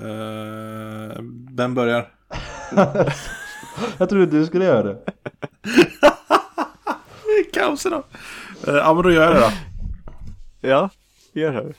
Uh, vem börjar? jag trodde du skulle göra det. Kaos idag. Uh, ja men då gör jag det då. Ja, gör det.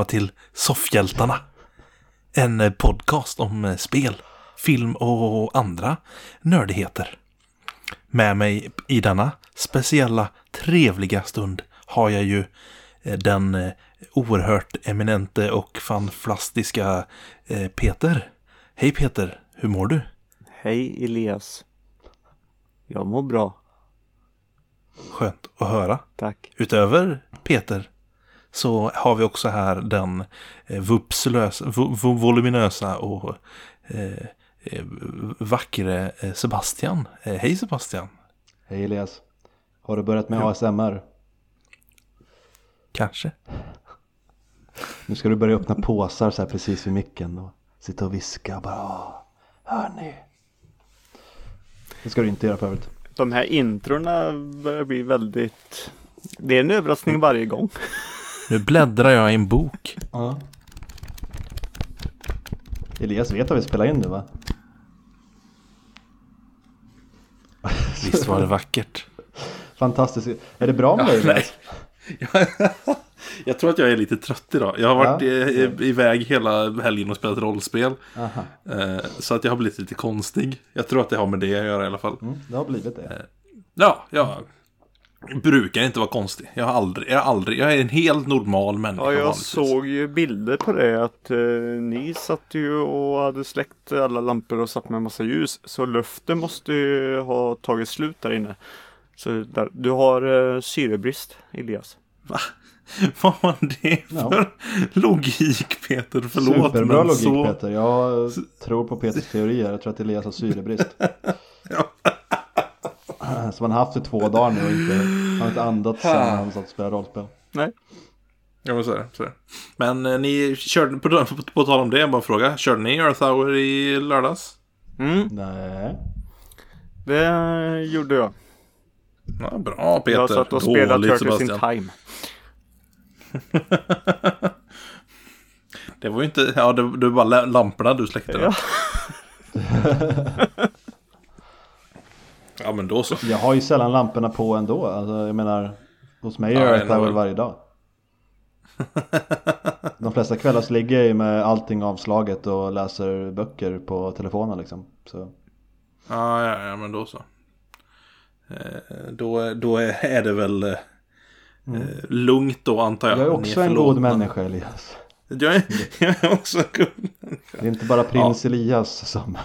Välkomna till Soffhjältarna. En eh, podcast om eh, spel, film och andra nördigheter. Med mig i denna speciella trevliga stund har jag ju eh, den oerhört eminente och fantastiska Peter. Hej Peter, hur mår du? Hej Elias. Jag mår bra. Skönt att höra. Tack. Utöver Peter så har vi också här den eh, vupslösa, voluminösa och eh, eh, vackre eh, Sebastian. Eh, hej Sebastian! Hej Elias! Har du börjat med ja. ASMR? Kanske. Nu ska du börja öppna påsar så här precis vid micken och sitta och viska bara Hör ni? Det ska du inte göra för övrigt. De här introna börjar bli väldigt Det är en överraskning varje gång. Nu bläddrar jag i en bok. Ja. Elias vet att vi spelar in nu va? Visst var det vackert. Fantastiskt. Är det bra med dig Elias? jag tror att jag är lite trött idag. Jag har varit ja. iväg hela helgen och spelat rollspel. Aha. Eh, så att jag har blivit lite konstig. Jag tror att det har med det att göra i alla fall. Mm, det har blivit det. Eh, ja, ja brukar inte vara konstig. Jag har aldrig, jag har aldrig, jag är en helt normal människa. Ja, jag vanligtvis. såg ju bilder på det att eh, ni satt ju och hade släckt alla lampor och satt med massa ljus. Så luften måste ju ha tagit slut där inne. Så där, du har eh, syrebrist, Elias. Va? Vad var det för ja. logik Peter? Förlåt. Superbra logik så... Peter. Jag tror på Peters teorier. Jag tror att Elias har syrebrist. ja. Som han haft i två dagar nu och inte, han har inte andats sen han satt och spelade rollspel. Nej. Ja men så är det. Så är det. Men eh, ni körde, på, på, på tal om det, bara en fråga. Körde ni Earth Hour i lördags? Mm. Nej. Det gjorde jag. Ja, bra Peter. Jag satt och spelade Turtles in Time. det var ju inte, ja det, det var bara lamporna du släckte. Ja. Ja men då så. Jag har ju sällan lamporna på ändå. Alltså, jag menar, hos mig gör jag det väl varje dag. De flesta kvällar så ligger jag ju med allting avslaget och läser böcker på telefonen liksom. Så. Ja, ja, ja men då så. Eh, då, då är det väl eh, mm. lugnt då antar jag. Jag är också en god människa Elias. Jag är, jag är också en god människa. Det är inte bara prins ja. Elias som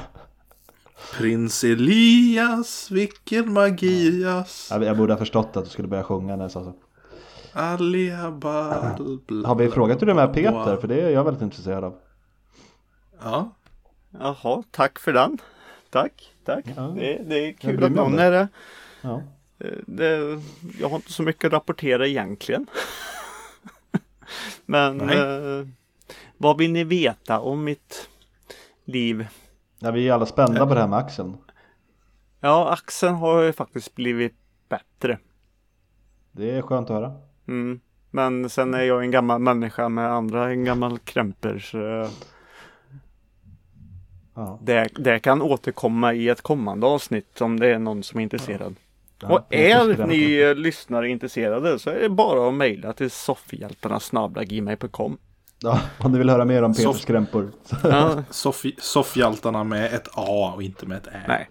Prins Elias, vilken magias. Ja. Jag borde ha förstått att du skulle börja sjunga när jag sa så. Aliabal. Har vi frågat hur det är med Peter? För det är jag väldigt intresserad av. Ja. Jaha, tack för den. Tack, tack. Ja. Det, det är kul att någon är det. Ja. Eh, det. Jag har inte så mycket att rapportera egentligen. Men eh, vad vill ni veta om mitt liv Ja, vi är alla spända på det här med axeln. Ja, axeln har ju faktiskt blivit bättre. Det är skönt att höra. Mm. Men sen är jag en gammal människa med andra en gammal krämper. Så ja. det, det kan återkomma i ett kommande avsnitt om det är någon som är intresserad. Ja. och är ni lyssnare intresserade så är det bara att mejla till soffhjältarna.gmail.com Ja, om du vill höra mer om Peters Soff skrämpor. Ja. Soffhjältarna med ett A och inte med ett Ä. Nej.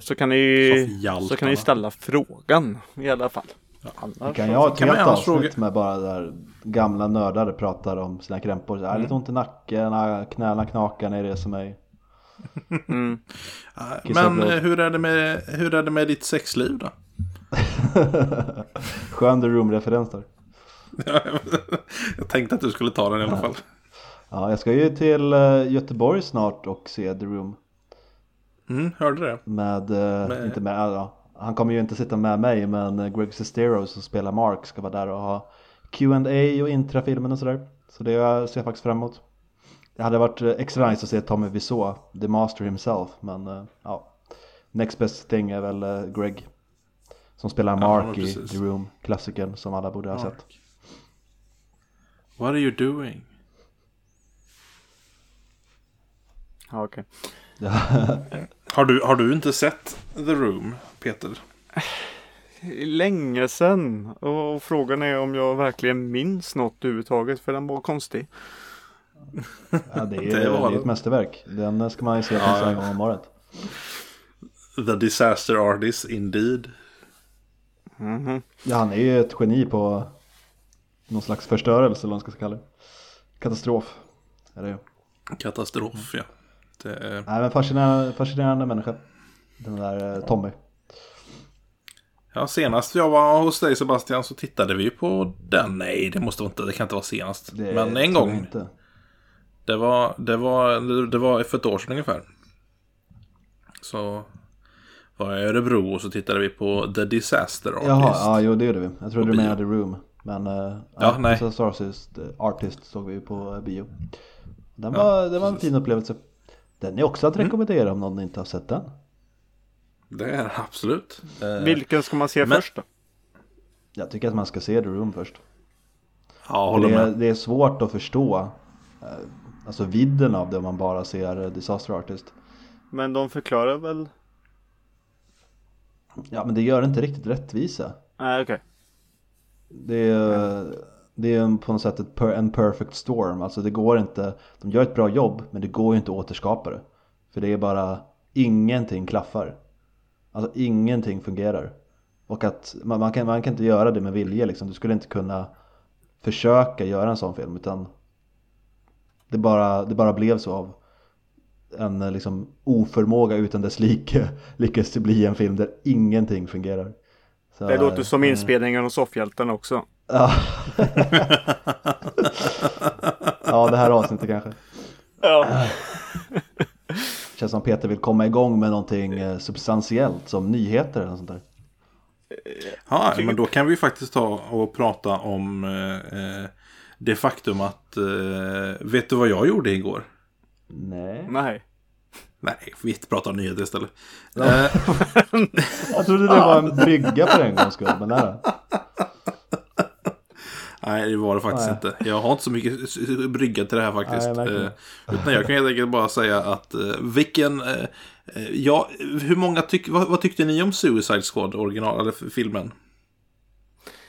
Så kan ni, så kan ni ställa frågan i alla fall. Ja. Annars, kan jag ha ett helt avsnitt fråga? med bara där gamla nördar pratar om sina krämpor. Så här, mm. Lite ont i nacken, knäna knakar när det reser mig. Mm. Men hur är, det med, hur är det med ditt sexliv då? Skön The Room-referens där. jag tänkte att du skulle ta den i alla fall. Ja, jag ska ju till eh, Göteborg snart och se The Room. Mm, hörde det. Med, eh, med... inte med, ja, han kommer ju inte sitta med mig men eh, Greg Sestero som spelar Mark ska vara där och ha Q&A och intrafilmen och sådär. Så det ser jag faktiskt fram emot. Det hade varit extra nice att se Tommy Wiseau, the master himself, men ja. Next best thing är väl Greg. Som spelar Mark ja, i The Room, klassikern som alla borde ha Mark. sett. What are you doing? Ja, okej. Okay. har, du, har du inte sett The Room, Peter? Länge sedan. Och frågan är om jag verkligen minns något överhuvudtaget. För den var konstig. Ja, det är, det var det är ett mästerverk. Den ska man ju se ja, en gång om året. The Disaster Artist indeed. Mm -hmm. Ja, han är ju ett geni på någon slags förstörelse eller vad man ska kalla det. Katastrof är det ju. Katastrof, ja. Det är... Nej, men fascinerande, fascinerande människa. Den där eh, Tommy. Ja, senast jag var hos dig Sebastian så tittade vi på den. Nej, det måste inte, det kan inte vara senast. Det men en gång. Inte. Det var, det var, det var för ett år sedan ungefär. Så var jag i Örebro och så tittade vi på The Disaster Artist. Jaha, ja, jo det gjorde vi. Jag trodde du menade Room. Men uh, ja, nej. Disaster Artist, Artist såg vi på bio. Den var, ja, det var en fin upplevelse. Den är också att mm. rekommendera mm. om någon inte har sett den. Det är absolut. Eh, Vilken ska man se men... först då? Jag tycker att man ska se The Room först. Ja, håller det, är, med. det är svårt att förstå eh, Alltså vidden av det om man bara ser Disaster Artist. Men de förklarar väl? Ja men det gör inte riktigt rättvisa. Nej okej. Okay. Det är, det är på något sätt ett en perfect storm. Alltså det går inte, de gör ett bra jobb men det går ju inte att återskapa det. För det är bara, ingenting klaffar. Alltså ingenting fungerar. Och att man, man, kan, man kan inte göra det med vilje liksom. Du skulle inte kunna försöka göra en sån film utan det bara, det bara blev så av en liksom oförmåga utan dess like lyckas det bli en film där ingenting fungerar. Så, det låter som inspelningen av Soffhjälten också. Ja. ja, det här avsnittet kanske. Ja. Känns som Peter vill komma igång med någonting eh, substantiellt som nyheter eller sånt där. Ja, men då kan vi faktiskt ta och prata om eh, eh, det faktum att eh, vet du vad jag gjorde igår? Nej. Nej. Nej, vi pratar om nyheter istället. Ja. Eh. jag trodde det var en brygga för en gångs skull, men nej. Nej, det var det faktiskt Nej. inte. Jag har inte så mycket brygga till det här faktiskt. Nej, eh, utan jag kan helt enkelt bara säga att eh, vilken... Ja, hur många tyck, vad, vad, tyckte ni om Suicide Squad original, eller filmen?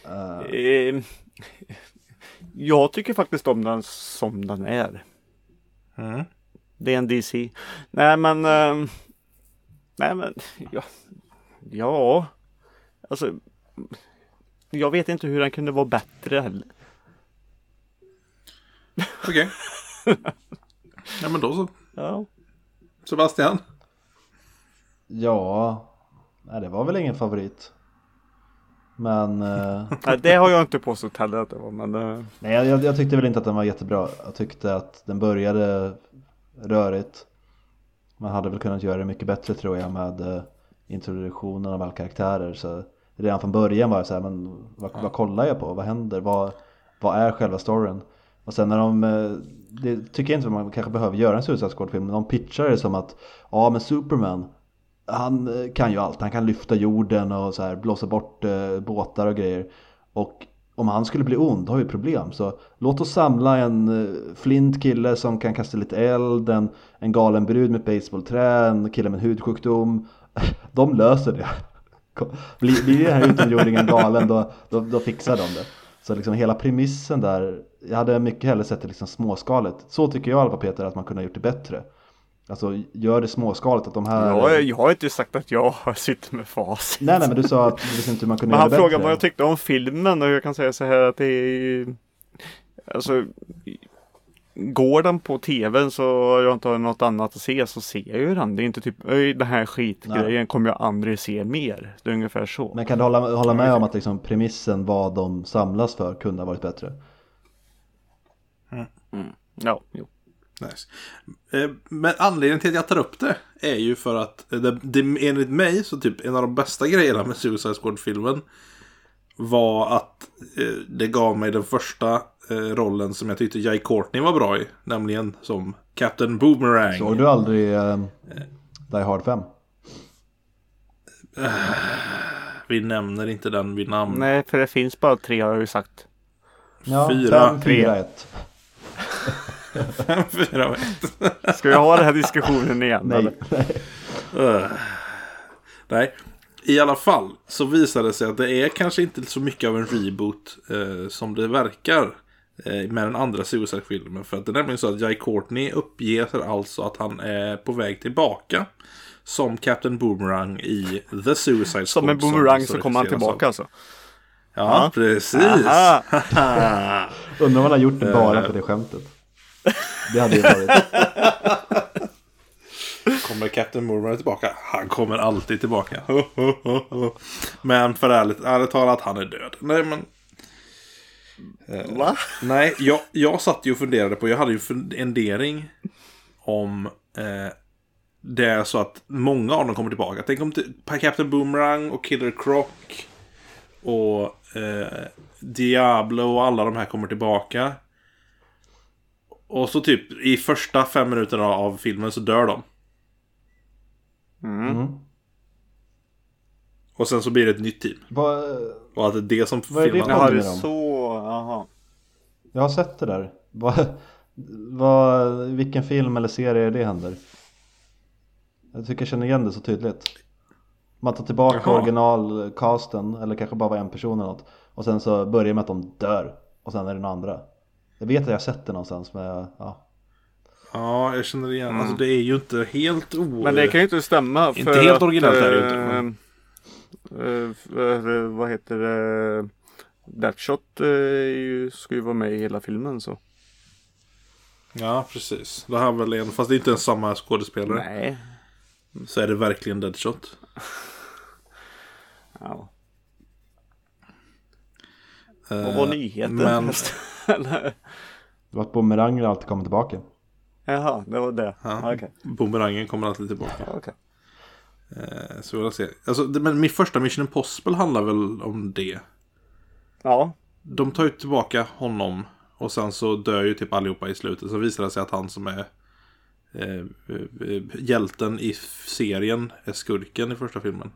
Uh. jag tycker faktiskt om den som den är. Mm. Det är en DC. Nej men... Uh, nej men... Ja. ja. Alltså jag vet inte hur den kunde vara bättre heller. Okej. Okay. ja men då så. Ja. Sebastian? Ja, nej, det var väl ingen favorit. Men... Eh... nej, det har jag inte påstått heller att det var. Men, uh... Nej, jag, jag, tyckte väl inte att den var jättebra. Jag tyckte att den började rörigt. Man hade väl kunnat göra det mycket bättre tror jag med uh, introduktionen av alla karaktärer. Så redan från början var jag så här, men vad, vad kollar jag på? Vad händer? Vad, vad är själva storyn? Och sen när de, eh, det tycker jag inte man kanske behöver göra en Suicide Squad-film, men de pitchar det som att ja men Superman, han eh, kan ju allt. Han kan lyfta jorden och så här, blåsa bort eh, båtar och grejer. Och om han skulle bli ond har vi problem. Så låt oss samla en eh, flint kille som kan kasta lite eld, en, en galen brud med ett baseballträ, en kille med en hudsjukdom. De löser det. Blir, blir den här utomjordingen galen då, då, då, fixar de det. Så liksom hela premissen där, jag hade mycket hellre sett det liksom småskaligt. Så tycker jag i alla fall Peter att man kunde ha gjort det bättre. Alltså gör det småskaligt att de här... Ja, jag har inte sagt att jag sitter med facit. Nej, nej, men du sa att du visste inte hur man kunde men göra det bättre. Han frågade vad jag tyckte om filmen och jag kan säga så här att det är... Alltså... går den på tvn så jag inte har något annat att se så ser jag ju den. Det är inte typ "Öj, den här skitgrejen kommer jag aldrig se mer. Det är ungefär så. Men kan du hålla, hålla med om att liksom premissen vad de samlas för kunde ha varit bättre? Ja, jo. Nice. Eh, Men anledningen till att jag tar upp det är ju för att eh, det, det, enligt mig så typ en av de bästa grejerna med Suicide Squad-filmen var att eh, det gav mig den första rollen som jag tyckte Jai Courtney var bra i. Nämligen som Captain Boomerang. Såg du aldrig eh, Die Hard 5? Vi nämner inte den vid namn. Nej, för det finns bara tre har jag ju sagt. Ja, Fyra. 5, 4, 1. Fyra och ett. Ska vi ha den här diskussionen igen? Nej. eller? Öh. Nej. I alla fall så visar det sig att det är kanske inte så mycket av en reboot eh, som det verkar eh, med den andra Suicide-filmen. För att det är nämligen så att Jai Courtney uppger alltså att han är på väg tillbaka som Captain Boomerang i The Suicide Squad. Som en boomerang som så kommer han tillbaka av- alltså. Ja, precis. Aha. Undrar om han har gjort det bara för det skämtet. Det hade ju varit. Kommer Captain Boomerang tillbaka? Han kommer alltid tillbaka. Men för ärligt, ärligt talat, han är död. Nej, men... Va? Nej, jag, jag satt ju och funderade på, jag hade ju fundering om eh, det är så att många av dem kommer tillbaka. Tänk om Captain Boomerang och Killer Croc och eh, Diablo och alla de här kommer tillbaka. Och så typ i första fem minuterna av filmen så dör de. Mm. Och sen så blir det ett nytt team. Vad, Och att det är det som Vad filmen med dem. så. Jaha. jag har sett det där. Vad, vad, vilken film eller serie är det händer? Jag tycker jag känner igen det så tydligt. Man tar tillbaka Jaha. originalcasten, eller kanske bara var en person eller något. Och sen så börjar med att de dör. Och sen är det några andra. Jag vet att jag har sett det någonstans men jag, ja. Ja, jag känner igen. Alltså det är ju inte helt o... Men det kan ju inte stämma. Inte för helt att, originellt är det ju inte, eh, men- eh, vad heter det? Deathshot är ju, ska ju vara med i hela filmen så. Ja, precis. Det här är väl en, fast det är inte ens samma skådespelare. Nej. Så är det verkligen Deadshot. Ja. Eh, Vad var nyheten? Men, Eller? Det var att bumeranger alltid kommer tillbaka. Jaha, det var det. ja, Okej. Boomerangen kommer alltid tillbaka. Okej. Eh, så jag se. Alltså, det, men min första Mission Impossible handlar väl om det. Ja. De tar ju tillbaka honom. Och sen så dör ju typ allihopa i slutet. Så visar det sig att han som är eh, eh, hjälten i serien är skurken i första filmen.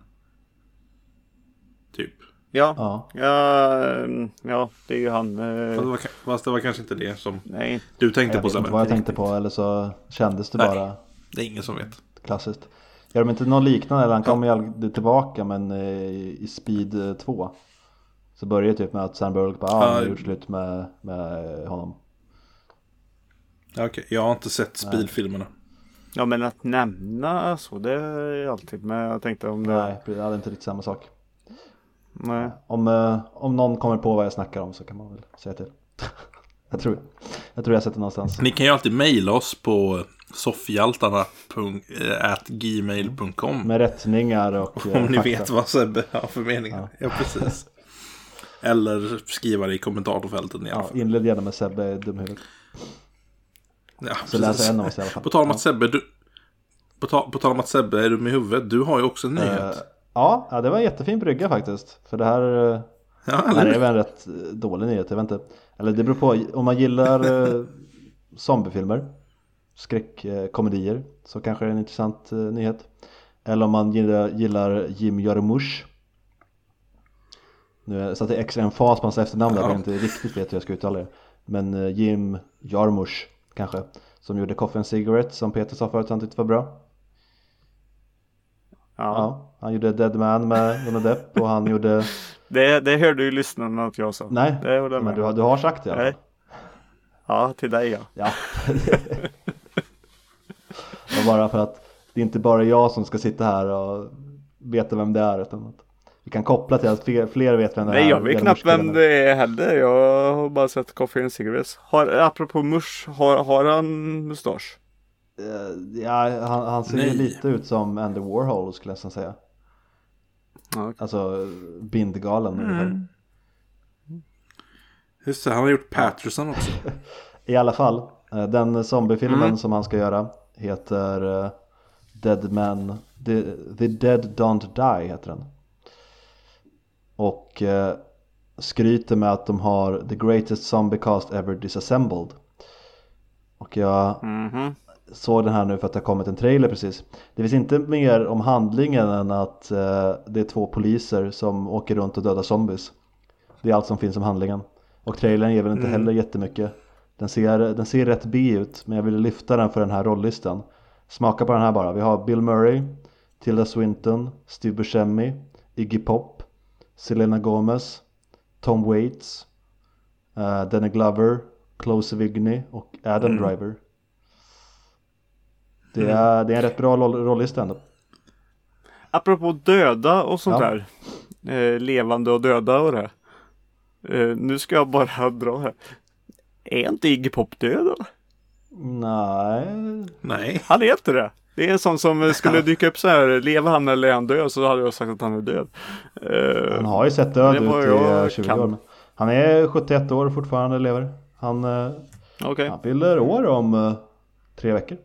Typ. Ja. Ja. Ja, mm, ja, det är ju han. Fast det, Eh, var, fast det var kanske inte det som nej. du tänkte Jag på vet inte vad jag tänkte på eller så kändes det Nej. bara Det är ingen som vet. klassiskt. Gör de inte något liknande? Eller han kommer ju aldrig tillbaka men eh, i Speed eh, 2 Så börjar det typ med att Sam Burke bara ah, han har gjort slut med, med honom. Ja, Okej, jag har inte sett Speed-filmerna. Ja, men att nämna så, det är alltid. Men jag tänkte om det. Nej, det är inte riktigt samma sak. Nej. Om, eh, om någon kommer på vad jag snackar om så kan man väl säga till. jag, tror, jag tror jag har sett det någonstans. Ni kan ju alltid mejla oss på soffhjaltarna.gmail.com Med rättningar och eh, Om ni fakta. vet vad Sebbe har för meningar. Ja, precis. Eller skriva det i alla Ja, inled gärna med Sebbe är dum i huvudet. Ja, Så läser en av oss i alla fall. På tal om att Sebbe, du... På, ta, på tal om att Sebbe är dum i huvudet, du har ju också en nyhet. Eh, ja, ja, det var en jättefin brygga faktiskt. För det här, eh, ja, det här är väl en rätt eh, dålig nyhet, jag vet inte. Eller det beror på, om man gillar eh, zombiefilmer, skräckkomedier, så kanske det är en intressant nyhet. Eller om man gillar, gillar Jim Jarmusch. Nu satte jag extra en fas på hans efternamn där, Ja. jag inte riktigt vet hur jag ska uttala det. Men Jim Jarmusch kanske, som gjorde Coffee and Cigarette som Peter sa förut, han tyckte var bra. Ja. Han gjorde Dead Man med Johnny Depp och han gjorde Det, det hörde ju lyssnarna att jag sa. Nej, det men med du du har sagt det i alla Nej. fall. Ja, till dig ja. Ja. och bara för att det är inte bara jag som ska sitta här och veta vem det är utan att Vi kan koppla till att fler, fler vet vem det är. Nej, jag vet knappt vem det är heller. Jag har bara sett Coffee and Cigarettes. Har, apropå Mush, har, har han mustasch? Eh, Ja, han, han ser ju Nej. lite ut som Andy Warhol skulle jag nästan säga. Ja, okej. Alltså bindgalen ungefär. Mm. Just det, han har gjort Patterson också. I alla fall, eh, den zombiefilmen Mm. som han ska göra heter eh, Dead Man, The, The Dead Don't Die heter den. Och eh, skryter med att de har The Greatest Zombie Cast Ever Disassembled. Och jag Mhm. Såg den här nu för att det har kommit en trailer precis. Det finns inte mer om handlingen än att eh, det är två poliser som åker runt och dödar zombies. Det är allt som finns om handlingen. Och trailern ger väl inte heller jättemycket. Den ser, den ser rätt B ut, men jag ville lyfta den för den här rolllistan. Smaka på den här bara. Vi har Bill Murray, Tilda Swinton, Steve Buscemi, Iggy Pop, Selena Gomez, Tom Waits, eh, Danny Glover, Chloe Sevigny och Adam Driver. Det är, det är en rätt bra roll, rollista ändå. Apropå döda och sånt Ja. där. Eh, levande och döda och det. Eh, nu ska jag bara dra här. Är inte Iggy Pop död då? Nej, Nej. Han är inte det. Det är en sån som eh, skulle dyka upp så här. Lever han eller är han död? Så hade jag sagt att han är död. Eh, han har ju sett död det ut i jag eh, 20 kan. år. men Han är 71 år fortfarande lever. Han, eh, Okej, han fyller år om tre veckor.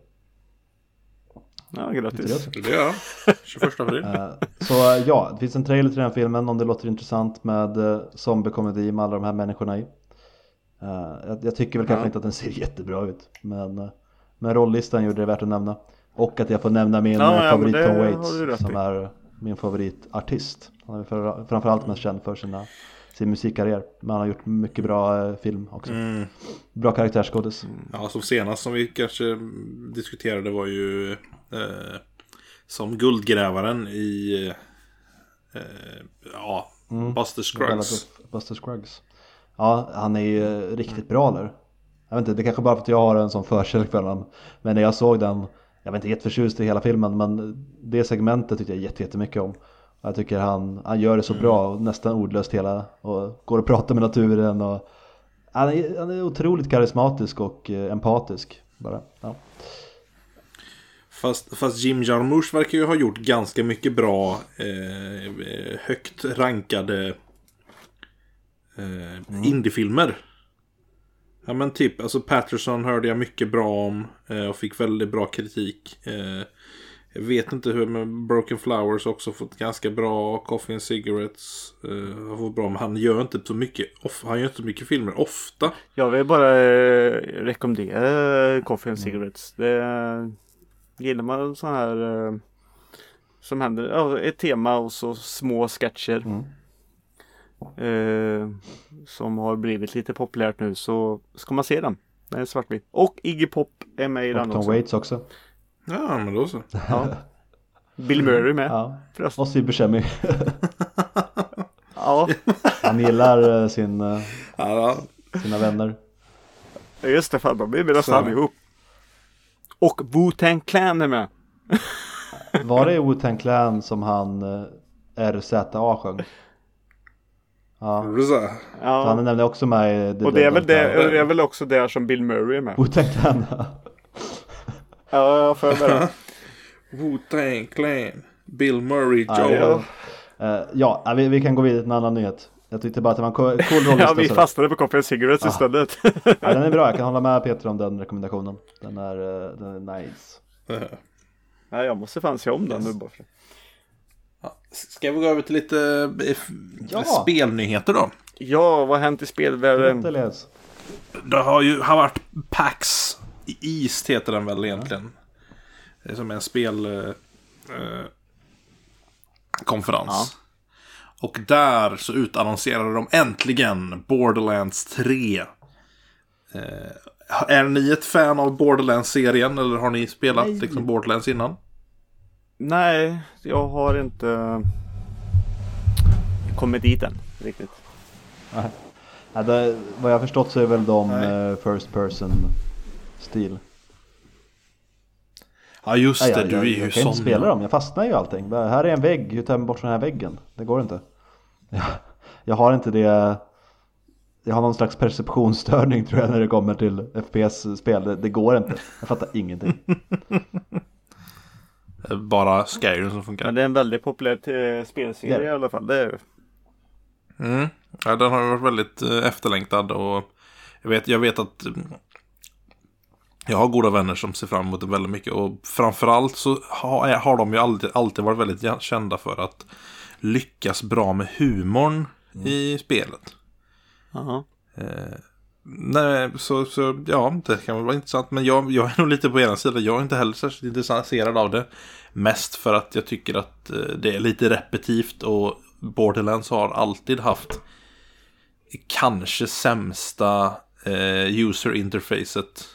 Ja, grattis. Det gör han. 21 april. Eh, Så ja, det finns en trailer till den filmen om det låter intressant med eh, zombiekomedi med alla de här människorna i. Eh, Jag, jag tycker väl kanske Ja. inte att den ser jättebra ut. Men, men rollistan gjorde det värt att nämna. Och att jag får nämna min Ja, ja, favorit Tom Waits som är min favoritartist. Han är för, framförallt mest känd för sina, sin musikkarriär. Men han har gjort mycket bra film också. Mm. Bra karaktärsskådis. Ja, som senast som vi kanske diskuterade var ju eh, som guldgrävaren i eh, ja, Buster Scruggs. Buster Scruggs. Ja, han är ju eh, riktigt bra där. Jag vet inte, det är kanske bara för att jag har en sån förkärlek för honom. Men när jag såg den, jag var inte jätteförtjust i hela filmen, men det segmentet tyckte jag jätte- jättemycket om. Jag tycker han, han gör det så bra, och nästan ordlöst hela, och går och pratar med naturen och han är, han är otroligt karismatisk och eh, empatisk bara. Ja. Fast, fast Jim Jarmusch verkar ju ha gjort ganska mycket bra eh, högt rankade eh, indiefilmer. Ja men typ, alltså Patterson hörde jag mycket bra om eh, och fick väldigt bra kritik. Eh, jag vet inte hur med Broken Flowers också fått ganska bra Coffee and Cigarettes. Eh, har fått bra, men han gör inte så mycket, off, han gör inte så mycket filmer ofta. Jag vill bara eh, rekommendera Coffee and Cigarettes. Det, gillar man sån här eh, som händer, ja, ett tema och så små sketcher. Mm. Eh, som har blivit lite populärt nu så ska man se den. Den är svartvit. Och Iggy Pop är med i Och den Tom också. Waits också. Ja men då så. Ja. Bill Murray med. Ja. förresten. Och Steve Buscemi. Ja, Han gillar eh, sin, eh, Ja, sina vänner. just det. Fan, de är nästan allihop. Och Wu-Tang Clan är med. Var det Wu-Tang Clan som han eh, RZA sjöng? Ja, så så han är Ja. nämligen också med i The Och det är, väl det, det är väl också där som Bill Murray är med. Wu-Tang Clan, Ja, jag får med det. Wu-Tang Clan. Bill Murray, Ja, Joe. Ja. Eh, ja, ja, vi, vi kan gå vidare till en annan nyhet. Jag tyckte bara att det var en cool rollista. Ja, vi så- fastnade på Coffee and Cigarettes Ah. istället. ja, den är bra, jag kan hålla med Peter om den rekommendationen. Den är, eh, den är nice. Ja, jag måste fan se om den nu bara för. Ja, Ska vi gå över till lite eh, Ja. spelnyheter då? Ja, vad har hänt i spelvärlden? Elias. Det har ju har varit PAX East heter den väl egentligen. Det är som en spel... Eh, eh, konferens. Och där så utannonserade de äntligen Borderlands 3. Eh, är ni ett fan av Borderlands-serien eller har ni spelat Nej. liksom Borderlands innan? Nej, jag har inte kommit dit än riktigt. Ja, det, vad jag har förstått så är väl de Nej. eh, first person stil. Ja just det, jag, du är jag, ju jag kan sån. inte spela dem, jag fastnar ju i allting. Här är en vägg, hur tar jag mig bort från den här väggen? Det går inte. Jag har inte det Jag har någon slags perceptionsstörning tror jag när det kommer till FPS-spel det, det går inte Jag fattar ingenting Bara Skyrim som funkar. Men det är en väldigt populär eh, spelserie Ja. i alla fall. Det är, Mm. Ja, den har ju varit väldigt eh, efterlängtad och jag vet, jag vet att mm, jag har goda vänner som ser fram emot det väldigt mycket och framförallt så har, har de ju alltid, alltid varit väldigt kända för att lyckas bra med humorn i spelet. Jaha. Nej, så, så ja, det kan väl vara intressant. Men jag, jag är nog lite på ena sidan. Jag är inte heller särskilt intresserad av det. Mest för att jag tycker att eh, det är lite repetitivt och Borderlands har alltid haft kanske sämsta eh, user interfacet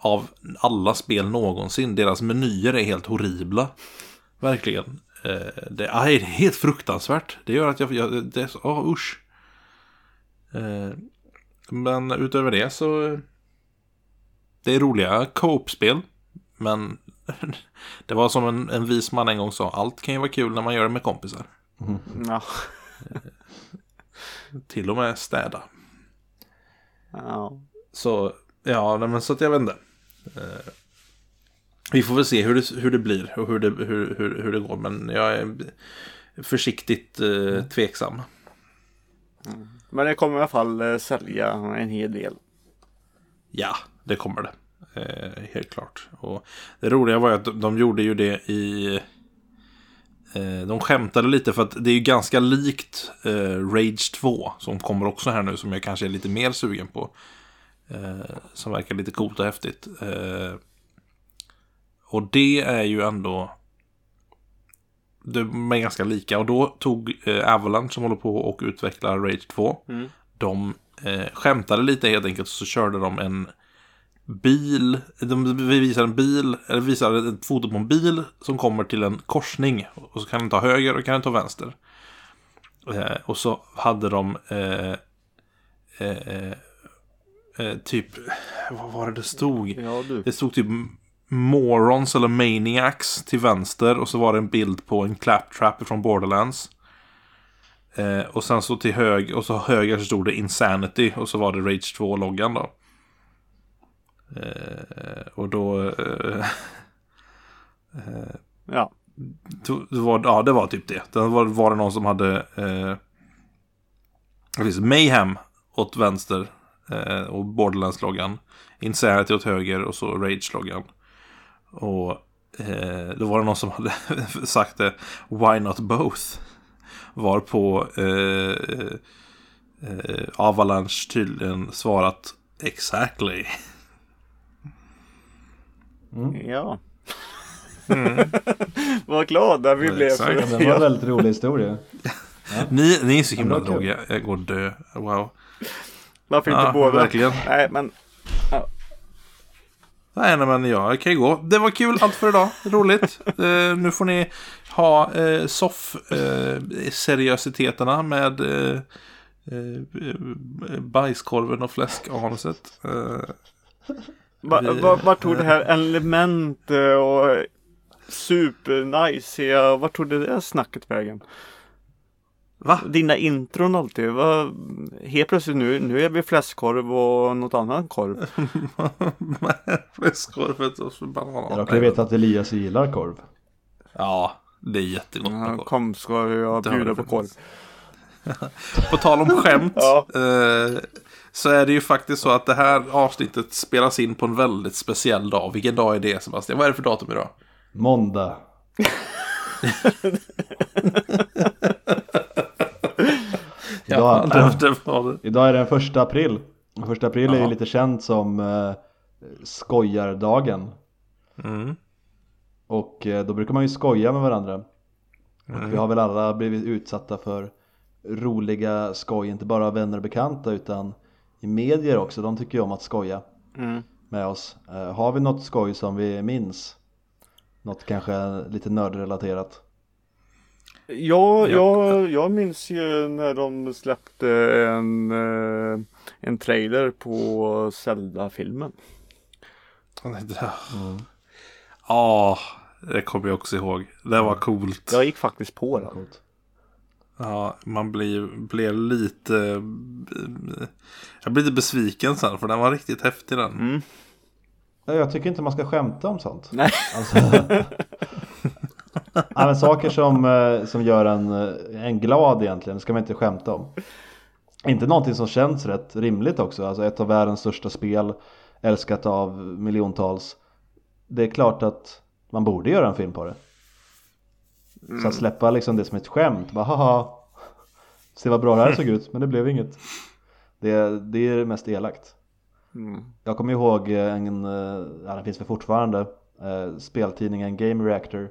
av alla spel någonsin. Deras menyer är helt horribla. Verkligen. Eh, det, aj, det är helt fruktansvärt. Det gör att jag... jag det oh, usch. Eh, men utöver det så... Det är roliga co-op-spel. Men det var som en, en vis man en gång sa. Allt kan ju vara kul när man gör det med kompisar. Ja. Till och med städa. ja. Så, ja, men så att jag. Eh, vi får väl se hur det, hur det blir och hur det, hur, hur, hur det går. Men jag är försiktigt eh, tveksam. Men det kommer i alla fall eh, sälja en hel del. Ja, det kommer det. Eh, helt klart. Och det roliga var att de, de gjorde ju det i... Eh, de skämtade lite för att det är ju ganska likt eh, Rage 2. Som kommer också här nu som jag kanske är lite mer sugen på. Eh, som verkar lite coolt och häftigt. Eh, och det är ju ändå... De är ganska lika. Och då tog eh, Avalanche som håller på och utvecklar Rage 2. Mm. De eh, skämtade lite helt enkelt. Så körde de en bil. De visar en bil. Eller visar ett foto på en bil som kommer till en korsning. Och så kan den ta höger och kan den ta vänster. Eh, och så hade de eh, eh, eh, typ... Vad var det det stod? Ja. Det stod typ Morons eller Maniacs till vänster och så var det en bild på en claptrap från Borderlands. Eh, och sen så till höger och så höger så stod det Insanity och så var det Rage 2-loggan då. Eh, och då... Eh, Ja. då- det var, ja, det var typ det. Det var, var det någon som hade... Eh, det finns Mayhem åt vänster eh, och Borderlands-loggan. Insanity åt höger och så Rage-loggan. Och eh, då var det någon som hade sagt det. Why not both? Var på eh, eh, Avalanche tydligen svarat Exactly. Ja. Vad glada vi blev. Exakt. Ja, För det var en väldigt rolig historia Ni, ni är så himla Ja, låga. Jag går dö. Wow. Varför inte Ja, båda? verkligen. Nej, men Nej, nej, men jag kan ju gå. Det var kul allt för idag. Roligt. Eh, nu får ni ha eh, soff-seriositeterna med eh, eh, bajskorven och fläskanuset. Eh, va, va, vart tog det här element eh, och supernice, ja, vart tog det där snacket vägen? Va? Dina intron alltid, va, helt plötsligt nu, nu är vi fläskkorv och något annat korv. Fläskkorvet och så banan. Jag råkar veta att Elias gillar korv Ja, det är jättegott med Ja, korv. kom ska jag bjuda på korv. På tal om skämt. Ja. eh, så är det ju faktiskt så att det här avsnittet spelas in på en väldigt speciell dag. Vilken dag är det Sebastian? Vad är det för datum idag? Måndag Idag, det. idag är det den första april Och Första april är ju Ja. lite känt som eh, skojardagen Mm. Och eh, då brukar man ju skoja med varandra Mm. Vi har väl alla blivit utsatta för roliga skoj, inte bara av vänner och bekanta utan i medier också, de tycker ju om att skoja Mm. med oss. Eh, har vi något skoj som vi minns? Något kanske lite nördrelaterat? Ja, jag, jag minns ju när de släppte en, eh, en trailer på Zelda-filmen. Ja, det kommer jag också ihåg. Det var coolt. Jag gick faktiskt på den. Coolt. Ja, man blir, blir lite... Jag blir lite besviken sen för den var riktigt häftig den. Mm. Ja, Jag tycker inte man ska skämta om sånt. Nej. Alltså, ja, men saker som, eh, som gör en, eh, en glad egentligen ska man inte skämta om. Inte någonting som känns rätt rimligt också. Alltså ett av världens största spel, älskat av miljontals. Det är klart att man borde göra en film på det. Så att släppa liksom det som ett skämt, bara haha. Se vad bra det här såg ut, men det blev inget. Det, det är det mest elakt. Mm. Jag kommer ihåg en, eh, ja den finns väl fortfarande, eh, speltidningen Game Reactor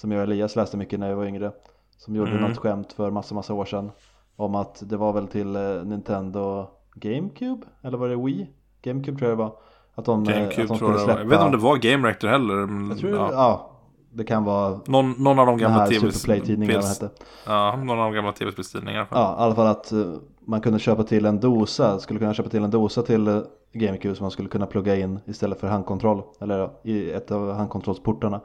som jag och Elias läste mycket när jag var yngre. Som gjorde Mm. något skämt för massa, massa år sedan. Om att det var väl till eh, Nintendo GameCube? Eller var det Wii? GameCube tror jag det var. Att de, eh, GameCube att de tror jag släppa. Jag vet inte om det var Game Reactor heller. Men, Jag tror, ja. ja. det kan vara någon, någon av de gamla här tv Superplay-tidningen vad den hette. Ja, någon av de gamla tv-spelstidningarna. Ja, i alla fall att eh, man kunde köpa till en dosa, skulle kunna köpa till en dosa till GameCube som man skulle kunna plugga in istället för handkontroll, eller i ett av handkontrollsportarna.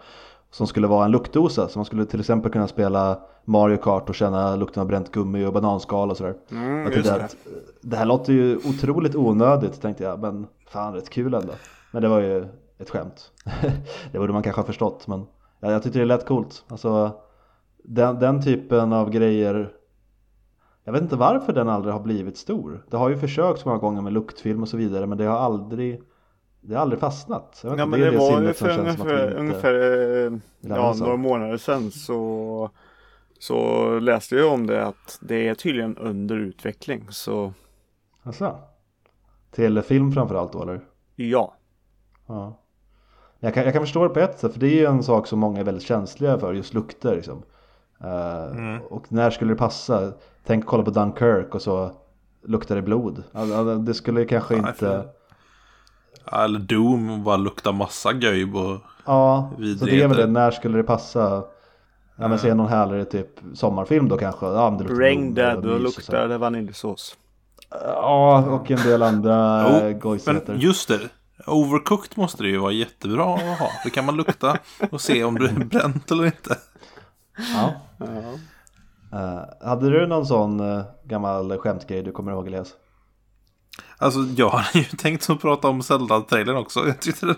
Som skulle vara en luktdosa, så man skulle till exempel kunna spela Mario Kart och känna lukten av bränt gummi och bananskal och sådär. Mm, det. att det här låter ju otroligt onödigt tänkte jag, men fan rätt kul ändå. Men det var ju ett skämt. det borde man kanske ha förstått, men ja, jag tyckte det lät coolt. Alltså den, den typen av grejer jag vet inte varför den aldrig har blivit stor. Det har ju försökt så många gånger med luktfilm och så vidare men det har aldrig Det har aldrig fastnat. Ja inte, men är det var ju för ungefär, inte ungefär eh, ja, några månader sedan så så läste jag om det att det är tydligen under utveckling så Alltså, Till film framförallt då eller? ja. Ja. Jag kan, jag kan förstå det på ett sätt för det är ju en sak som många är väldigt känsliga för, just lukter liksom. Eh, Och när skulle det passa? Tänk kolla på Dunkirk och så luktar det blod. Alltså, det skulle kanske Nej, inte... Eller Doom bara lukta massa göjb och... Ja, så det är väl det. När skulle det passa? Ja men se någon härlig typ sommarfilm då kanske. Ja, men det luktar blod Dead så. luktar det vaniljsås. Ja, och en del andra Men gojsigheter. just det. Overcooked måste det ju vara jättebra att ha. Det kan man lukta och se om du är bränt eller inte. Ja. Ja. Eh, hade du någon sån uh, gammal skämtgrej du kommer ihåg Elias? Alltså jag hade ju tänkt att prata om Zelda-trailern också. Jag tyckte den,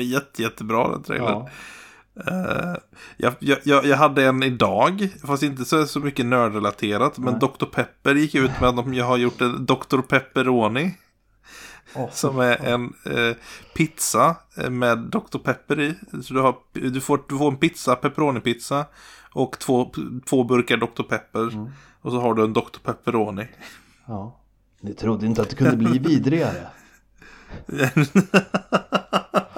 är jätte, jättebra den trailern. Ja. Eh, jag, jag, jag hade en idag, fast inte så, så mycket nördrelaterat. Men. Dr. Pepper gick ut med att de har gjort en Dr. Pepperoni. Åh, Som är en eh, pizza eh, med Dr. Pepper i. Så du, har, du, får, du får en pizza, pepperoni-pizza. Och två, två burkar Dr. Pepper. Och så har du en Dr. Pepperoni. ja. Ni trodde inte att det kunde bli vidrigare?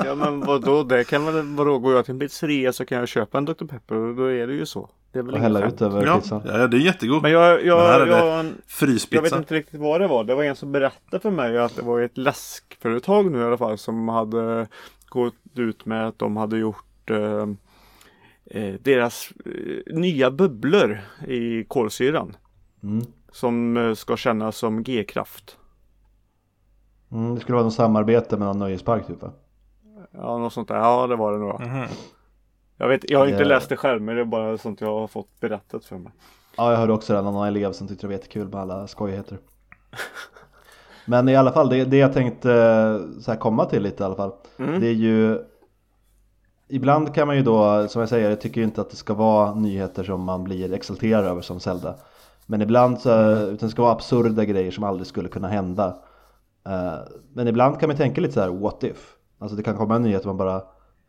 ja men vadå, det kan väl, vadå, går jag till en pizzeria så kan jag köpa en Dr. Pepper och då är det ju så. Det är väl Och hälla ut över ja, pizzan? ja, det är jättegod. Men jag, Men här jag, är det jag, jag vet Fryspizza. inte riktigt vad det var. Det var en som berättade för mig att det var ett läskföretag nu i alla fall som hade gått ut med att de hade gjort eh, eh, deras eh, nya bubblor i kolsyran. Mm. Som eh, ska kännas som G-kraft. Mm, det skulle vara något samarbete med någon nöjespark typ va? Ja, något sånt där. Ja, det var det nog. Mhm. Jag, vet, jag har inte Det- läst det själv, men det är bara sånt jag har fått berättat för mig. Ja, jag hörde också det, någon elev som tyckte det var jättekul med alla skojigheter. Men i alla fall, det, det jag tänkte eh, så här komma till lite i alla fall. Mm. Det är ju Ibland kan man ju då, som jag säger, jag tycker ju inte att det ska vara nyheter som man blir exalterad över som Zelda. Men ibland så, utan det ska vara absurda grejer som aldrig skulle kunna hända. Eh, Men ibland kan man tänka lite så här, what if? Alltså det kan komma en nyhet och man bara,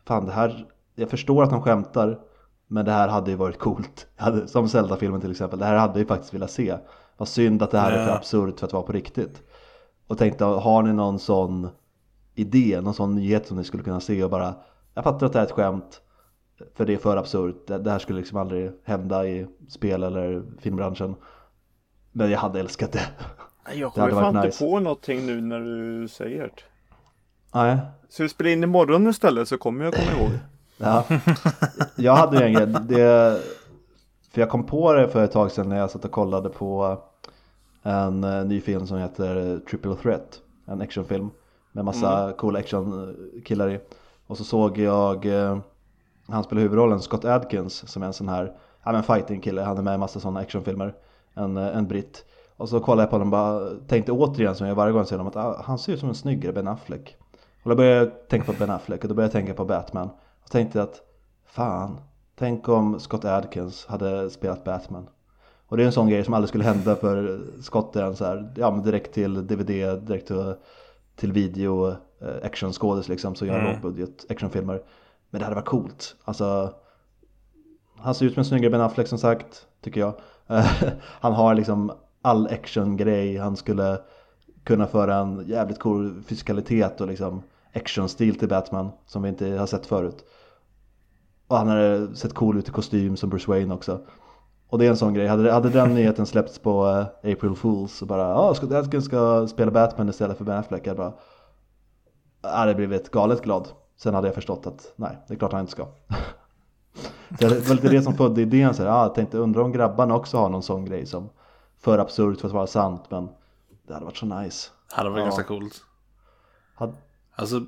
fan det här, jag förstår att de skämtar, men det här hade ju varit coolt. Hade, som Zelda-filmen till exempel, det här hade jag ju faktiskt velat se. Vad synd att det här är för absurt för att vara på riktigt. Och tänkte, har ni någon sån idé, någon sån nyhet som ni skulle kunna se och bara Jag fattar att det här är ett skämt För det är för absurt, det, här skulle liksom aldrig hända i spel eller filmbranschen. Men jag hade älskat det. Jag kommer fan inte nice. på någonting nu när du säger det. Nej, Så vi spelar in imorgon istället så kommer jag komma ihåg. ja. Jag hade ju en grej, det För jag kom på det för ett tag sedan när jag satt och kollade på En eh, ny film som heter Triple Threat. En actionfilm Med massa coola actionkillar i. Och så såg jag eh, Han spelar huvudrollen, Scott Adkins Som är en sån här Ja men fighting kille, han är med i massa sådana actionfilmer en, eh, en britt. Och så kollade jag på honom och bara tänkte återigen som jag varje gång ser honom att ah, han ser ut som en snyggare Ben Affleck. Och då började jag tänka på Ben Affleck och då började jag tänka på Batman. Och tänkte att fan, tänk om Scott Adkins hade spelat Batman. Och det är en sån grej som aldrig skulle hända för Scott är en så här, ja men direkt till DVD, direkt till, till video, eh, actionskådis liksom, så gör Mm. lågbudget actionfilmer. Men det hade varit coolt, alltså han ser ut som en snyggare Ben Affleck som sagt, tycker jag. han har liksom all actiongrej, han skulle kunna föra en jävligt cool fysikalitet och liksom actionstil till Batman som vi inte har sett förut. Och han hade sett cool ut i kostym som Bruce Wayne också. Och det är en sån grej, hade, hade den nyheten släppts på eh, April Fools och bara ja, oh, Adkins ska spela Batman istället för Ben Affleck. Jag bara, ah, jag hade blivit galet glad. Sen hade jag förstått att nej, det är klart han inte ska. Så det var lite det som födde idén, så här, ah, jag tänkte undra om grabbarna också har någon sån grej som för absurt för att vara sant men det hade varit så nice. Det hade varit Ja. ganska coolt. Hade, Alltså,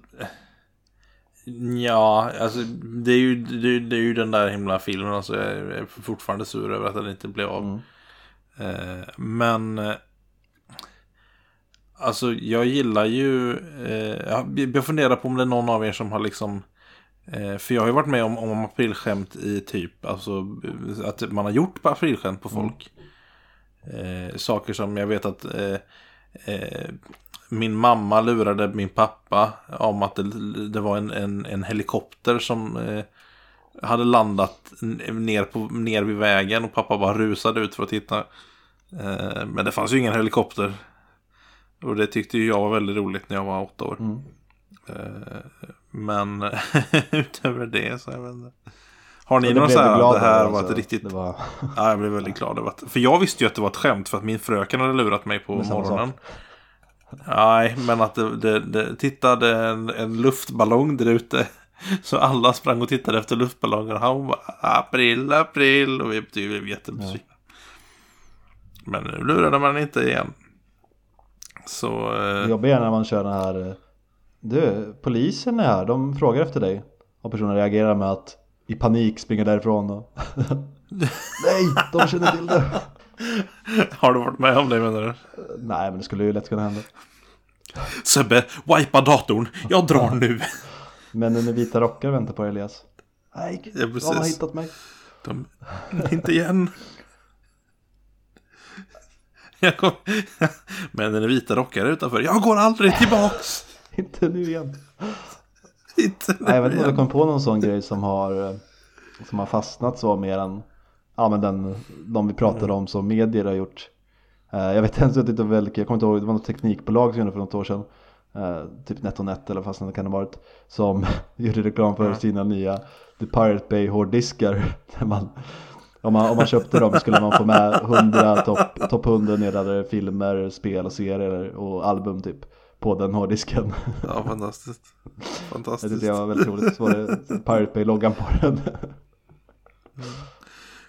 ja, alltså det är ju, det, är- det är ju den där himla filmen. Alltså, jag är fortfarande sur över att den inte blev av. Mm. Eh, men, eh, alltså jag gillar ju, eh, jag- funderar på om det är någon av er som har liksom eh, för jag har ju varit med om, om aprilskämt i typ, alltså att man har gjort på aprilskämt på folk. Eh, saker som jag vet att eh, eh, min mamma lurade min pappa om att det, det var en, en, en helikopter som eh, hade landat ner, på, ner vid vägen och pappa bara rusade ut för att titta. Eh, men det fanns ju ingen helikopter. Och det tyckte ju jag var väldigt roligt när jag var åtta år. Mm. Eh, men utöver det så jag vet inte. Har ni blev så här, glad det här var alltså. ett riktigt... Det var, Ja, jag blev väldigt glad över att... För jag visste ju att det var ett skämt för att min fröken hade lurat mig på morgonen. Nej, men att det, det, det tittade en, en luftballong där ute. Så alla sprang och tittade efter luftballonger. Och han bara april, april. Och vi blev jättebesvikna. Men nu lurade man inte igen. Så... det Eh, jobbiga är när man kör den här eh, Du, polisen är här, de frågar efter dig. Och personen reagerar med att i panik springa därifrån och Nej, de känner till det. har du varit med om det menar du? Nej, men det skulle ju lätt kunna hända. Sebbe, wipa datorn. Jag drar nu. Männen i vita rockar väntar på Elias. Nej, Ja, de har hittat mig. De, inte igen. Jag kom, men den är vita rockar utanför. Jag går aldrig tillbaks. Inte nu igen. Inte Nej, jag vet inte om jag kom på någon sån grej som har, eh, som har fastnat så mer än ja, men den, de vi pratade om som medier har gjort. Eh, Jag vet inte, det var väldigt, jag kommer inte ihåg, det var något teknikbolag som gjorde för något år sedan. eh, Typ NetOnNet eller fasen det kan ha varit. Som gjorde reklam för sina nya The Pirate Bay hårddiskar. Där man, om, man, om man köpte dem skulle man få med 100 topp top 100 nedladdade filmer, spel och serier och album typ. På den hårddisken. Ja, fantastiskt. Det Fantastiskt. jag var väldigt roligt. Så var det Pirate Bay-loggan på den.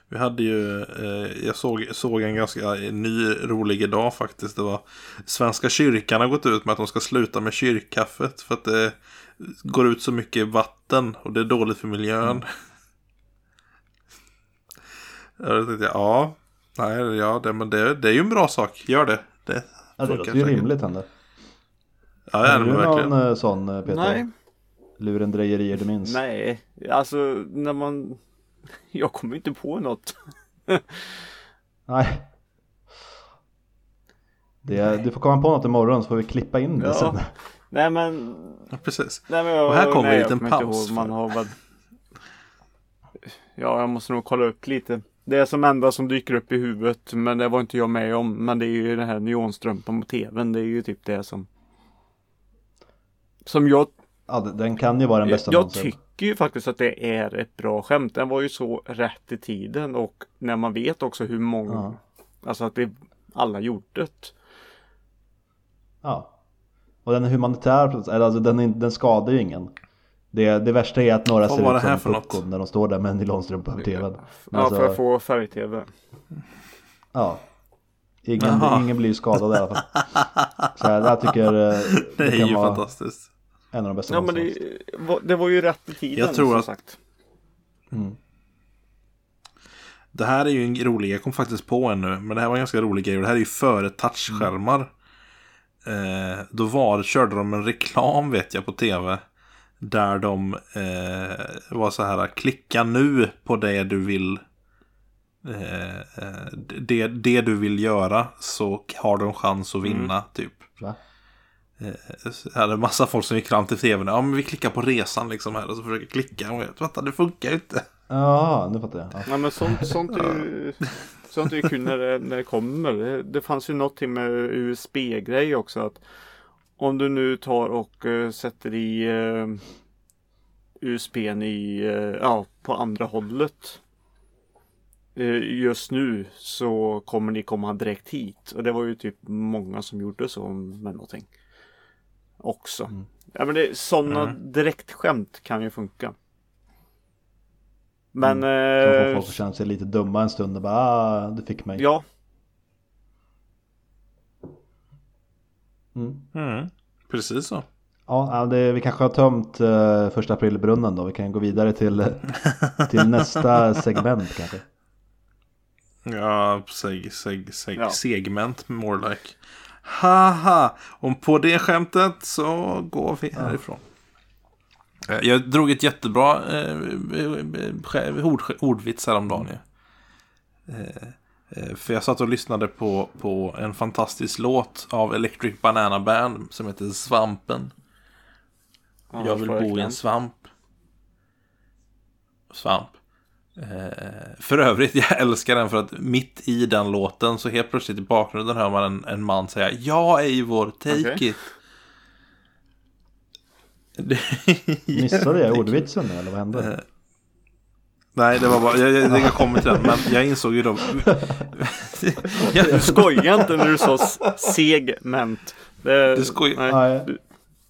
Vi hade ju, eh, jag såg, såg en ganska ny rolig idag faktiskt. Det var Svenska kyrkan har gått ut med att de ska sluta med kyrkkaffet. För att det går ut så mycket vatten och det är dåligt för miljön. Jag tänkte, ja, nej, ja, det, men det, det är ju en bra sak. Gör det. Det Ja, det låter ju rimligt ändå. Ja, Har du men verkligen. någon eh, sån eh, Peter? Nej, Lurendrejerier du minns? nej, alltså när man Jag kommer inte på något. Nej. Det, du får komma på något imorgon så får vi klippa in det Ja. sen. Nej men Ja, precis. Nej, men jag, Och här kommer nej, en liten paus ihåg. Man har väl... Ja, jag måste nog kolla upp lite. Det är som enda som dyker upp i huvudet, men det var inte jag med om. Men det är ju den här neonstrumpan på tvn. Det är ju typ det som... Som jag, Ja, den kan ju vara den bästa jag någonsin. tycker ju faktiskt att det är ett bra skämt. Den var ju så rätt i tiden och när man vet också hur många, Ja. alltså att det, alla gjort det. Ja. Och den är humanitär, eller alltså den, är, den skadar ju ingen. Det, det värsta är att några Vad ser var ut här som för något? puckon när de står där med en nylonstrumpa på tvn. Ja, alltså, för att få färg-tv. Ja. Ingen, ingen blir skadad i alla fall. Så jag, jag tycker eh, Det det är ju vara fantastiskt. en av de bästa Ja, men det, var- det var ju rätt i tiden Jag tror som att- sagt. Mm. Det här är ju en rolig, jag kom faktiskt på en nu, men det här var en ganska rolig grej. Det här är ju före touchskärmar. Eh, då var, körde de en reklam vet jag på tv. Där de eh, var så här, klicka nu på det du vill. Eh, eh, det, det du vill göra så har du en chans att vinna typ. Va? Eh, så hade en massa folk som gick fram till tvn. Ja men vi klickar på resan liksom här och så försöker klicka. Och jag vänta det funkar ju inte. Ja, nu fattar jag. Ja. Ja men sånt, sånt är ju Sånt är ju kul när det, när det kommer. Det, det fanns ju någonting med USB-grej också. att Om du nu tar och eh, sätter i uh, USBn i, eh, ja, på andra hållet. eh, just nu så kommer ni komma direkt hit. Och det var ju typ många som gjorde så med någonting. Också. Ja men det, sådana Mm. direktskämt kan ju funka. Men... Så får eh, folk känna sig lite dumma en stund och bara ah, du fick mig. Ja, Mm. Mm, precis så. Ja, ja, det, vi kanske har tömt uh, första aprilbrunnen då. Vi kan gå vidare till, till nästa segment kanske. Ja, seg, seg, seg, Ja. segment more like. Haha, om på det skämtet så går vi härifrån. Eh, Jag drog ett jättebra eh, eh, ord, ordvits häromdagen. Eh, eh, för jag satt och lyssnade på, på en fantastisk låt av Electric Banana Band som heter Svampen. Ja, jag vill bo i en svamp. Svamp. Eh, för övrigt, jag älskar den för att mitt i den låten så helt plötsligt i bakgrunden hör man en, en man säga Ja Eivor, take Okej. it. Det- Missade jag ordvitsen eller vad hände? Nej, det var bara, jag, jag, jag kommer till den, men jag insåg ju då... jag, Du skojar inte när du sa segment. Det, Du skoj- Nej, Nej. du,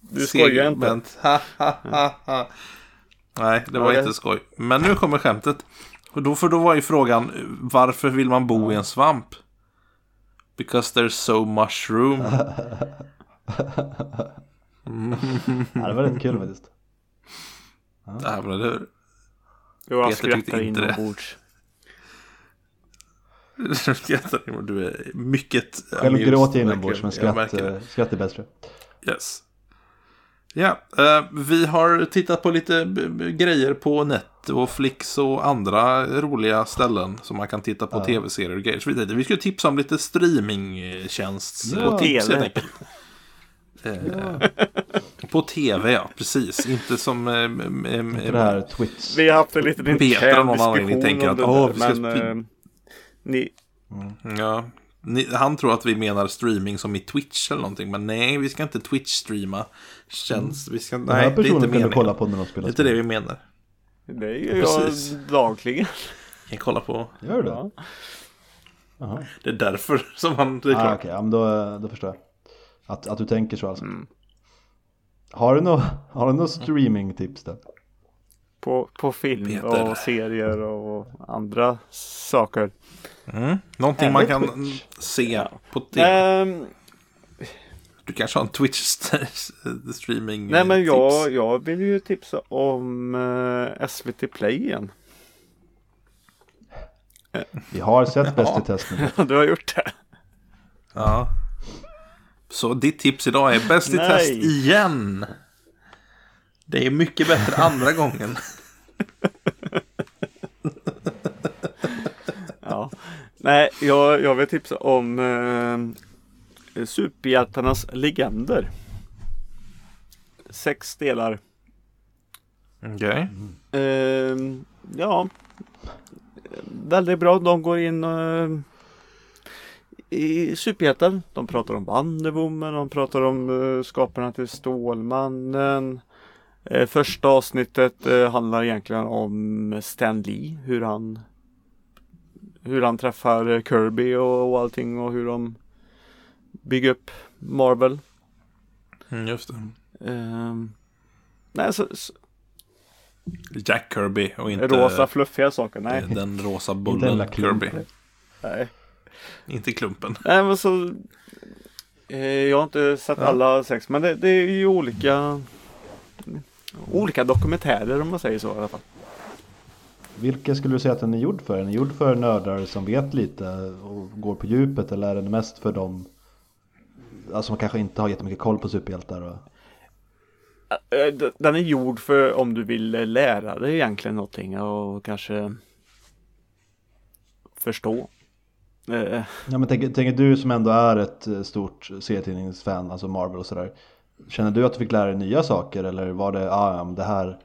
du skojar inte. Segment. Ha, ha, ha, ha. Nej, det var Ja, det- inte skoj. Men nu kommer skämtet. Och då, för då var ju frågan, varför vill man bo i en svamp? Because there's so much room. Ja, det var rätt kul faktiskt. Jävlar, det Jo, jag Peter tyckte skrattar inombords. Du är mycket Själv gråter jag inombords men Jag skratt, eh, skratt är bättre. Yes. Ja, eh, vi har tittat på lite grejer på net och Flix och andra roliga ställen som man kan titta på tv-serier och grejer. Så vi tänkte vi skulle tipsa om lite streamingtjänst Ja. på tips TV. helt enkelt. Eh, På tv, ja, precis. Inte som eh, m- m- Inte det här Twitch. Vi har haft en liten intern diskussion tänker om att, det "Åh, där, vi ska men eh, ni, Ja, ni, han tror att vi menar streaming som i Twitch eller någonting. Men nej, vi ska inte Twitch-streama. Känns, vi ska, Den nej, det är inte kan du kolla på när de Det spelar är inte det vi menar. det är ju jag Precis. dagligen. Vi kan kolla på. Gör du det? Ja. Det är därför som han... Det är Ah. Okej, ja, men då, då förstår jag. Att, att du tänker så alltså. Mm. Har du några du några streamingtips då? På, på film Peter. och serier och andra saker. Mm. Någonting man Härligt kan Twitch. se på TV. Ehm, Du kanske har en Twitch-streaming nej men jag, jag vill ju tipsa om eh, SVT Play igen. Vi har sett Bäst i test nu. du har gjort det? Ja. Så ditt tips idag är bäst i test igen. Det är mycket bättre andra gången. Ja. Nej, jag, jag vill tipsa om eh, Superhjältarnas legender. Sex delar. Okej. Ehm, ja, väldigt bra. De går in eh, i superhjältar. De pratar om Wonder Woman, de pratar om eh, skaparna till Stålmannen. Eh, första avsnittet eh, handlar egentligen om Stan Lee, hur han hur han träffar Kirby och, och allting och hur de bygger upp Marvel. Mm, just det. Ehm, nej, så, så, Jack Kirby och inte rosa fluffiga saker. Nej. den rosa bullen Kirby. nej. Inte klumpen. Nej men så eh, Jag har inte sett Ja. alla sex men det, det är ju olika Olika dokumentärer om man säger så i alla fall. vilka skulle du säga att den är gjord för? Är den gjord för nördar som vet lite och går på djupet eller är den mest för dem alltså, som kanske inte har jättemycket koll på superhjältar? Och... Eh, Den är gjord för om du vill lära dig egentligen någonting och kanske förstå. Eh, Ja men tänker, tänker du som ändå är ett eh, stort serietidningsfan, alltså Marvel och sådär Känner du att du fick lära dig nya saker eller var det, ah, det här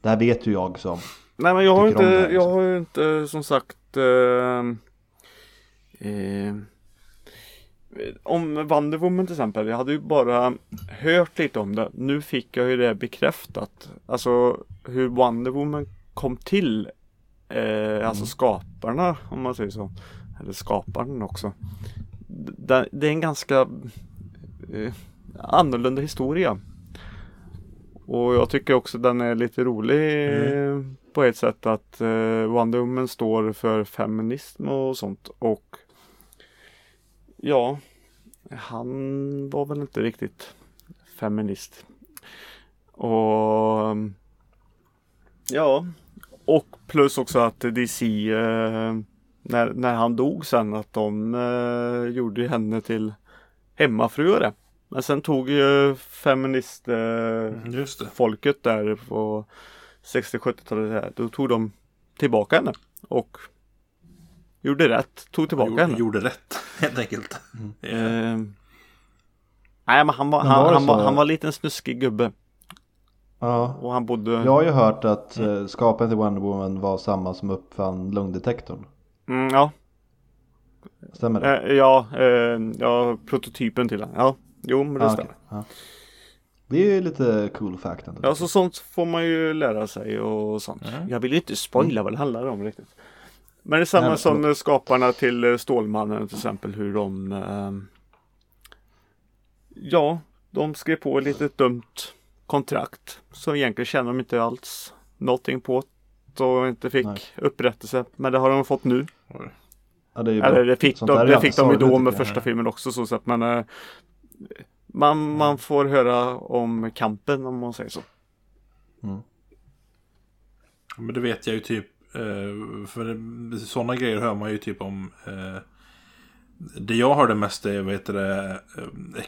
Det här vet ju jag som Nej men jag har om inte, här, jag liksom. har ju inte som sagt eh, eh, Om Wonder Woman till exempel, jag hade ju bara hört lite om det. Nu fick jag ju det bekräftat. Alltså hur Wonder Woman kom till. Eh, alltså skaparna om man säger så. Eller skaparen också. Det, det är en ganska eh, annorlunda historia. Och jag tycker också den är lite rolig eh, på ett sätt att eh, Wonder Woman står för feminism och sånt och ja, han var väl inte riktigt feminist. Och ja, och plus också att DC eh, när, när han dog sen att de eh, gjorde henne till hemmafruare. Men sen tog ju feminist eh, Just det. folket där på 60-70-talet här, då tog de tillbaka henne och gjorde rätt, tog tillbaka Gjorde, henne. gjorde rätt, helt enkelt. Eh, Eh, nej men han var, Men var han, det han, var, han var en liten snuskig gubbe Ja, och han bodde jag har ju hört att eh, skaparen till Wonder Woman var samma som uppfann lungdetektorn mm, Ja, Stämmer det? eh, ja, eh, ja, prototypen till den. Ja, jo men det Ja, stämmer. okej. ja. Det är ju lite cool fact ändå Ja, så sånt får man ju lära sig och sånt. Mm. Jag vill ju inte spoila vad det handlar om riktigt. Men det är samma Nej, men- som skaparna till eh, Stålmannen till exempel hur de ehm, Ja, de skrev på ett litet dumt kontrakt. Så egentligen känner de inte alls någonting på och inte fick Nej. upprättelse. Men det har de fått nu. Ja, det är ju bra. Eller det fick, Sånt de, det fick de ju då med första filmen också så sett. Men eh, man, man får höra om kampen om man säger så. Men det vet jag ju typ. eh, För sådana grejer hör man ju typ om. eh, Det jag hörde mest är, vad heter det,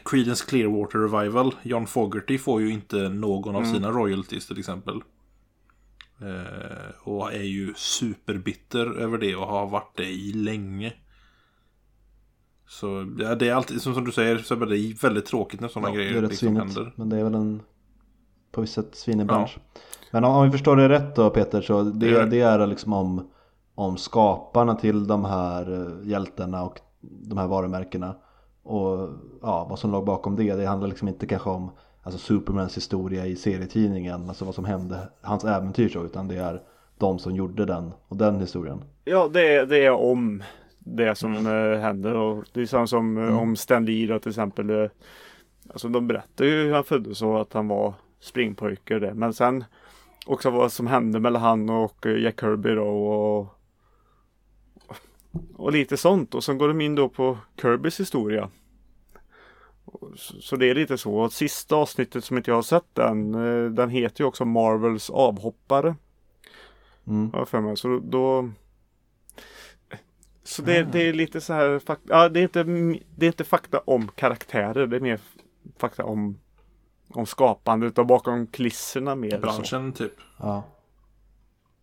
Creedence Clearwater Revival. John Fogerty får ju inte någon av sina royalties till exempel. Eh, Och är ju superbitter över det och har varit det i länge. Så ja, det är alltid, som, som du säger, så är det väldigt tråkigt när sådana Ja, det är grejer rätt liksom svinigt, händer. men det är väl en på visst sätt svinig bransch. Men om, om vi förstår det rätt då Peter, så det, Ja. det är liksom om, om skaparna till de här eh, hjältarna och de här varumärkena och ja, vad som låg bakom det. Det handlar liksom inte kanske om alltså Supermans historia i serietidningen, alltså vad som hände, hans äventyr så, utan det är de som gjorde den och den historien. Ja, det är, det är om det som eh, händer och det är samma som eh, om Stan Lee då, till exempel. Eh, alltså de berättar ju hur han föddes och att han var springpojke och det. Men sen också vad som hände mellan han och eh, Jack Kirby då och, och lite sånt. Och sen går de in då på Kirbys historia. Så det är lite så. Och sista avsnittet som inte jag har sett den, eh, den heter ju också Marvels avhoppare. Mm. Jag för mig. Så då Så det, det är lite så här. Ja, det är, inte, det är inte fakta om karaktärer. Det är mer fakta om om skapandet och bakom kulisserna mer. och så. Branschen typ. Ja.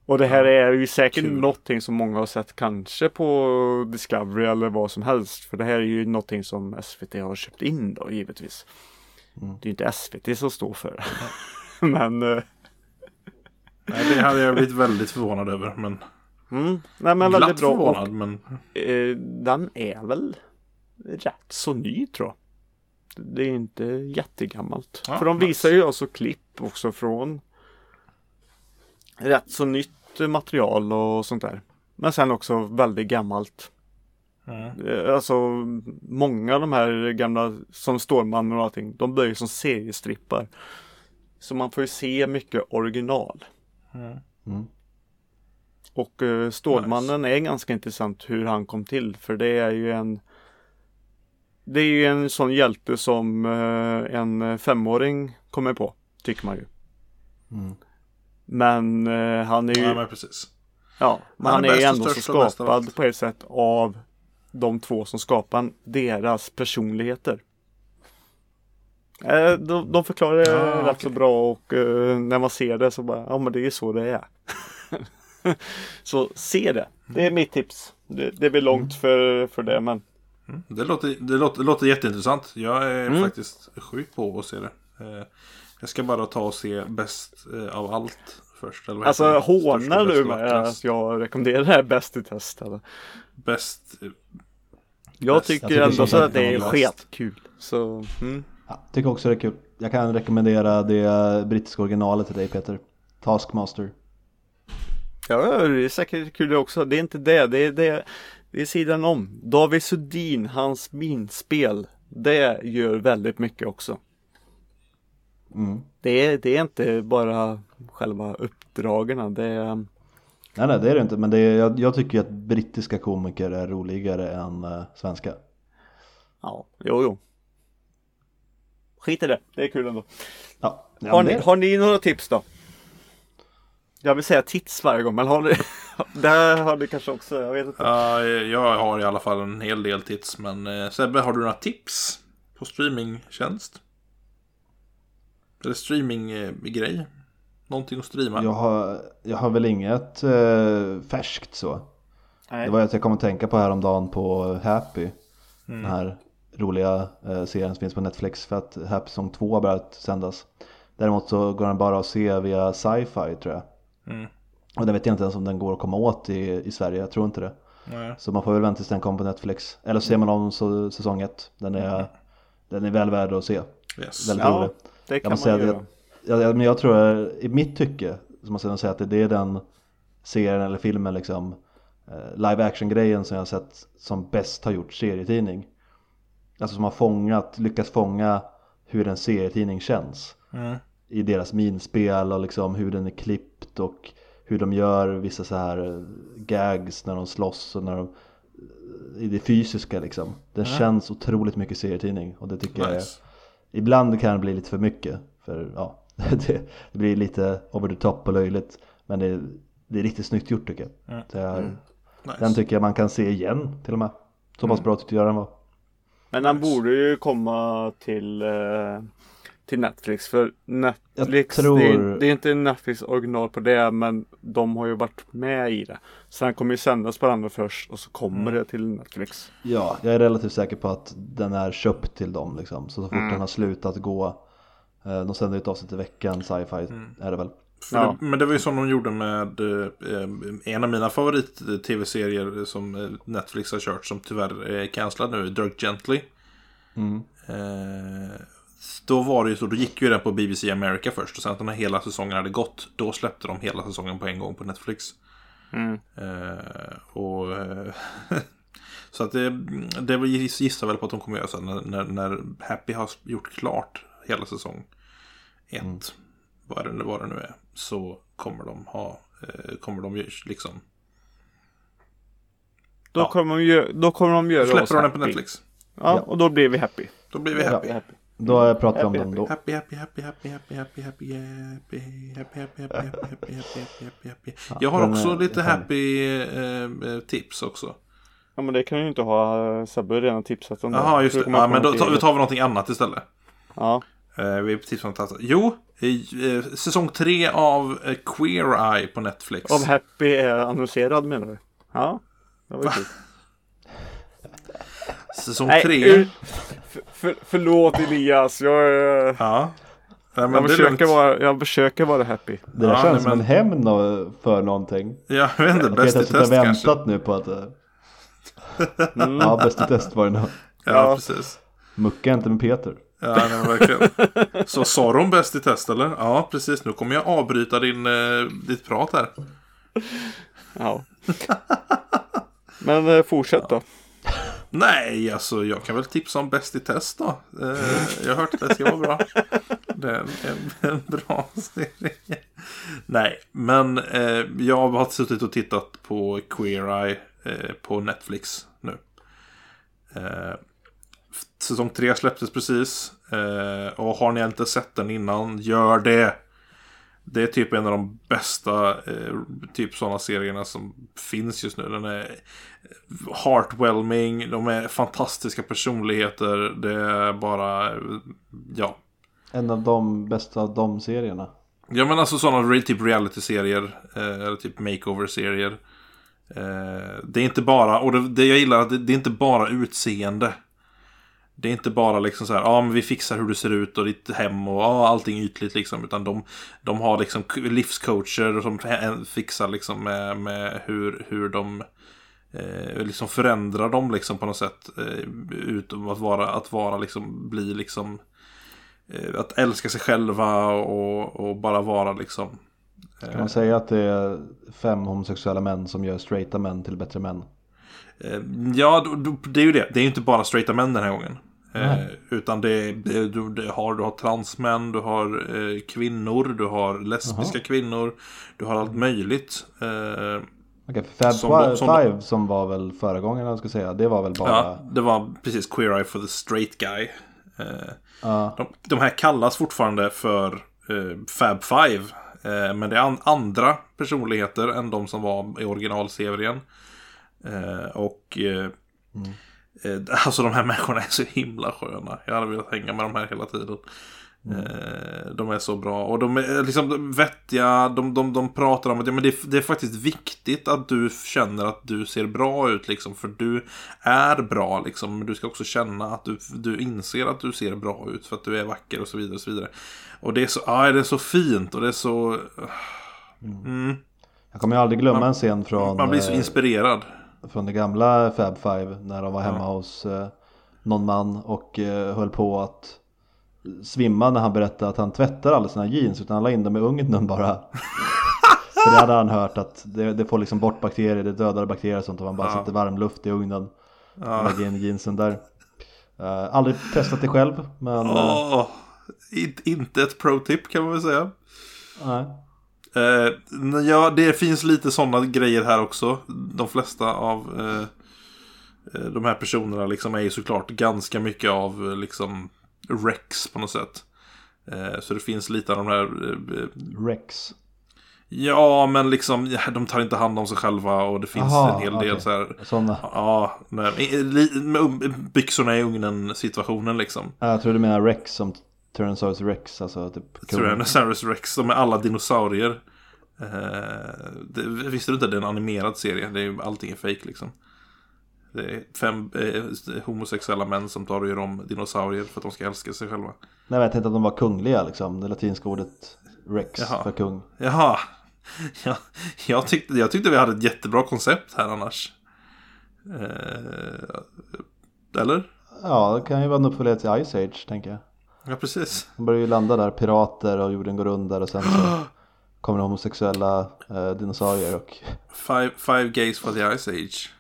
Och det här är ju säkert Kul. någonting som många har sett kanske på Discovery eller vad som helst. För det här är ju någonting som SVT har köpt in då givetvis. Mm. Det är ju inte SVT som står för det. Men, eh, Nej, det hade jag blivit väldigt förvånad över. Men, mm, nej, men glatt väldigt bra. Och förvånad. Men Eh, den är väl rätt så ny tror jag. Det är inte jättegammalt. Ja, För de nice. visar ju alltså klipp också från rätt så nytt material och sånt där. Men sen också väldigt gammalt. mm. Eh, Alltså många av de här gamla som Stålmannen och allting. De börjar ju som seriestrippar. Så man får ju se mycket original. Mm. Mm. Och eh, Stålmannen är ganska intressant hur han kom till. För det är ju en Det är ju en sån hjälte som eh, en femåring kommer på. Tycker man ju. Mm. Men eh, han är ju Ja, men precis. Ja, men Han han är är, ändå så skapad på ett sätt av de två som skapar deras personligheter. Eh, De, de förklarar det Ja, rätt okej. så bra och eh, när man ser det så bara, ja men det är så det är. så se det. Det är mitt tips. Det, det blir långt för, för det men Det låter, det låter, det låter jätteintressant. Jag är Mm. faktiskt sjuk på att se det. Jag ska bara ta och se bäst eh, av allt först. Eller alltså hånar du vackrast. att jag rekommenderar det här bäst i test eller? Bäst. eh, Jag Bäst. tycker Jag ändå så att det är skitkul. Så, mm. Ja, tycker också det är kul. Jag kan rekommendera det brittiska originalet till dig Peter. Taskmaster. Ja, det är säkert kul det också. Det är inte det. Det är, det, det är sidan om. David Sundin, hans minspel. Det gör väldigt mycket också. Mm. Det är, det är inte bara själva uppdragen. Det är, Nej nej det är det inte men det är, jag, jag tycker att brittiska komiker är roligare än eh, svenska. ja, jo, jo. Skit i det. Det är kul ändå. Ja, ja Har ni, det- har ni några tips då? Jag vill säga tips varje gång, men har ni? Där har ni kanske också, jag vet inte. Ja, jag har i alla fall en hel del tips. Men eh, Sebbe, har du några tips på streamingtjänst? Eller streaminggrej? Någonting att streama? jag, har, jag har väl inget eh, färskt så. Nej. Det var att jag kom att tänka på häromdagen på Happy. Den här roliga eh, serien som finns på Netflix för att Happy säsong 2 har börjat sändas. Däremot så går den bara att se via sci-fi tror jag. Mm. Och den vet jag inte ens om den går att komma åt i, i Sverige, jag tror inte det. Nej. Så man får väl vänta tills den kommer på Netflix. Eller så ser man om så, säsong 1. Den är, den är väl värd att se. Yes. Väldigt Ja, rolig. Det Jag kan måste man göra. jag, jag, men jag tror, att i mitt tycke, så måste jag säga att det är den serien eller filmen liksom eh, live action grejen som jag har sett som bäst har gjort serietidning. Alltså som har fångat, lyckats fånga hur en serietidning känns. Mm. I deras minspel och liksom hur den är klippt och hur de gör vissa så här eh, gags när de slåss och när de i det fysiska liksom. Den känns otroligt mycket serietidning och det tycker jag är Nice. Ibland kan det bli lite för mycket för ja, det, det blir lite over the top och löjligt Men det, det är riktigt snyggt gjort tycker jag, Mm. jag nice. Den tycker jag man kan se igen till och med. Så pass bra tyckte jag den var. Men han borde ju komma till, eh, till Netflix för Netflix, tror- det, är, det är inte Netflix original på det men de har ju varit med i det. Så han kommer ju sändas på andra först och så kommer det till Netflix. Ja, jag är relativt säker på att den är köpt till dem liksom Så så fort den har slutat gå eh, De sänder ett avsnitt i veckan, sci-fi är det väl Ja. det, men det var ju som de gjorde med eh, en av mina favorit-tv-serier som eh, Netflix har kört som tyvärr är cancellad nu, Dirk Gently. mm. Eh, då var det ju så, då gick ju den på BBC America först och sen när hela säsongen hade gått, då släppte de hela säsongen på en gång på Netflix. Mm. Eh, och, eh, så att det, det gissar väl på att de kommer göra så när, när, när Happy har gjort klart hela säsong ett, vad, det, vad det nu är, så kommer de ha, eh, kommer de ju liksom, Då, Ja. kommer de då kommer de göra oss släpper de den på. Netflix. Ja, och då blir vi happy. Då blir vi Ja. happy. happy. Då pratar vi om Happy, dem då Happy, happy, happy, happy, happy, happy, happy, happy, happy, happy, happy, happy, happy, happy. Jag har också lite happy eh, eh, tips också. Ja men det kan ju inte ha Sebbe har redan tipsat om det. Jaha, just det. Ja, men då tar vi någonting annat istället. Ja. Eh, vi tipsar om att Jo, eh, säsong tre av eh, Queer Eye på Netflix. Om Happy är annonserad menar du? Ja. Det var ju kul. Säsong tre. För, för, förlåt Elias, jag, eh, Ja. Nej, men jag, är försöker vara, jag försöker vara happy. Det där Ja, känns nej, som men- en hämnd för någonting Ja, jag vet inte. Att Bäst i har test kanske. väntat nu på att eh, Mm. Ja, bäst i test var det nog Ja, Ja. precis. Mucka inte med Peter Ja, nej, verkligen. Så sa de bäst i test eller? Ja, precis. Nu kommer jag avbryta din, eh, ditt prat här. Ja. Men eh, fortsätt då. Nej, alltså jag kan väl tipsa om Bäst i test då. Eh, jag har hört att det ska vara bra. Det är en, en, bra serie. Nej, men eh, jag har suttit och tittat på Queer Eye eh, på Netflix nu. Eh, säsong tre släpptes precis. Eh, och har ni inte sett den innan, gör det. Det är typ en av de bästa eh, typ sådana serierna som finns just nu. Den är heartwhelming, de är fantastiska personligheter. Det är bara, ja. En av de bästa av de serierna. Ja men alltså sådana typ reality-serier. Eh, eller typ makeover-serier. Eh, det är inte bara, och det, det jag gillar att det, det är inte bara utseende. Det är inte bara liksom så här, ja men vi fixar hur du ser ut och ditt hem och ja, allting ytligt liksom. Utan de, de har liksom livscoacher som fixar liksom med, med hur, hur de eh, liksom förändrar dem liksom på något sätt. Eh, utom att vara, att vara liksom, bli liksom eh, att älska sig själva och, och bara vara liksom. Kan man säga att det är fem homosexuella män som gör straighta män till bättre män? Eh, Ja, det är ju det. Det är ju inte bara straighta män den här gången. Eh, utan det, det, du, det har, du har transmän, du har eh, kvinnor, du har lesbiska kvinnor, du har allt möjligt. Eh, Okej, Fab Som de- som Five som var väl förra gången jag ska säga, det var väl bara... ja, det var precis Queer Eye for the Straight Guy. Eh, Ja, de, de här kallas fortfarande för eh, Fab Five. Eh, men det är an, andra personligheter än de som var i originalserien. Eh, och eh, eh, alltså de här människorna är så himla sköna. Jag hade velat hänga med de här hela tiden. Eh, de är så bra och de är liksom vettiga. De, de, de pratar om att ja, men det, är- det är faktiskt viktigt att du känner att du ser bra ut liksom. För du är bra liksom. Men du ska också känna att du, du inser att du ser bra ut för att du är vacker och så vidare. Och, så vidare. och det är så, ah, det är så fint och det är så... Mm, jag kommer ju aldrig glömma en scen från, man blir så eh, inspirerad. Från det gamla Fab Five när de var hemma hos eh, någon man och eh, höll på att svimma när han berättade att han tvättar alla sina jeans utan han la in dem i ugnen bara. För det hade han hört att det, det får liksom bort bakterier, det dödar bakterier och sånt om man bara Ja. sätter varm luft i ugnen. Ja. Lägger in jeansen där. Eh, aldrig testat det själv men Åh, in- inte ett pro-tip kan man väl säga. nej. Eh, ja, det finns lite sådana grejer här också. De flesta av eh, de här personerna liksom är ju såklart ganska mycket av liksom Rex på något sätt. Eh, så det finns lite av de här... Rex. ja, men liksom de tar inte hand om sig själva och det finns Aha, en hel del okej. så här... Sådana. Ja, nej, um- byxorna i ugnen situationen liksom. Ja, Jag tror du menar Rex som Tyrannosaurus Rex, alltså typ Tyrannosaurus Rex, de är alla dinosaurier. Eh, det, visste du inte att det är en animerad serie? Det är, allting är fake liksom. Det är fem eh, homosexuella män som tar och gör om dinosaurier för att de ska älska sig själva. Nej, jag tänkte att de var kungliga liksom, det latinska ordet Rex Jaha. för kung. Jaha. Ja, jag, tyckte, jag tyckte vi hade ett jättebra koncept här annars. Eh, eller? Ja, det kan ju vara en uppföljare till Ice Age, tänker jag. Ja, precis. De börjar ju landa där, pirater och jorden går under och sen så kommer homosexuella eh, dinosaurier och Five, five gays for the Ice Age.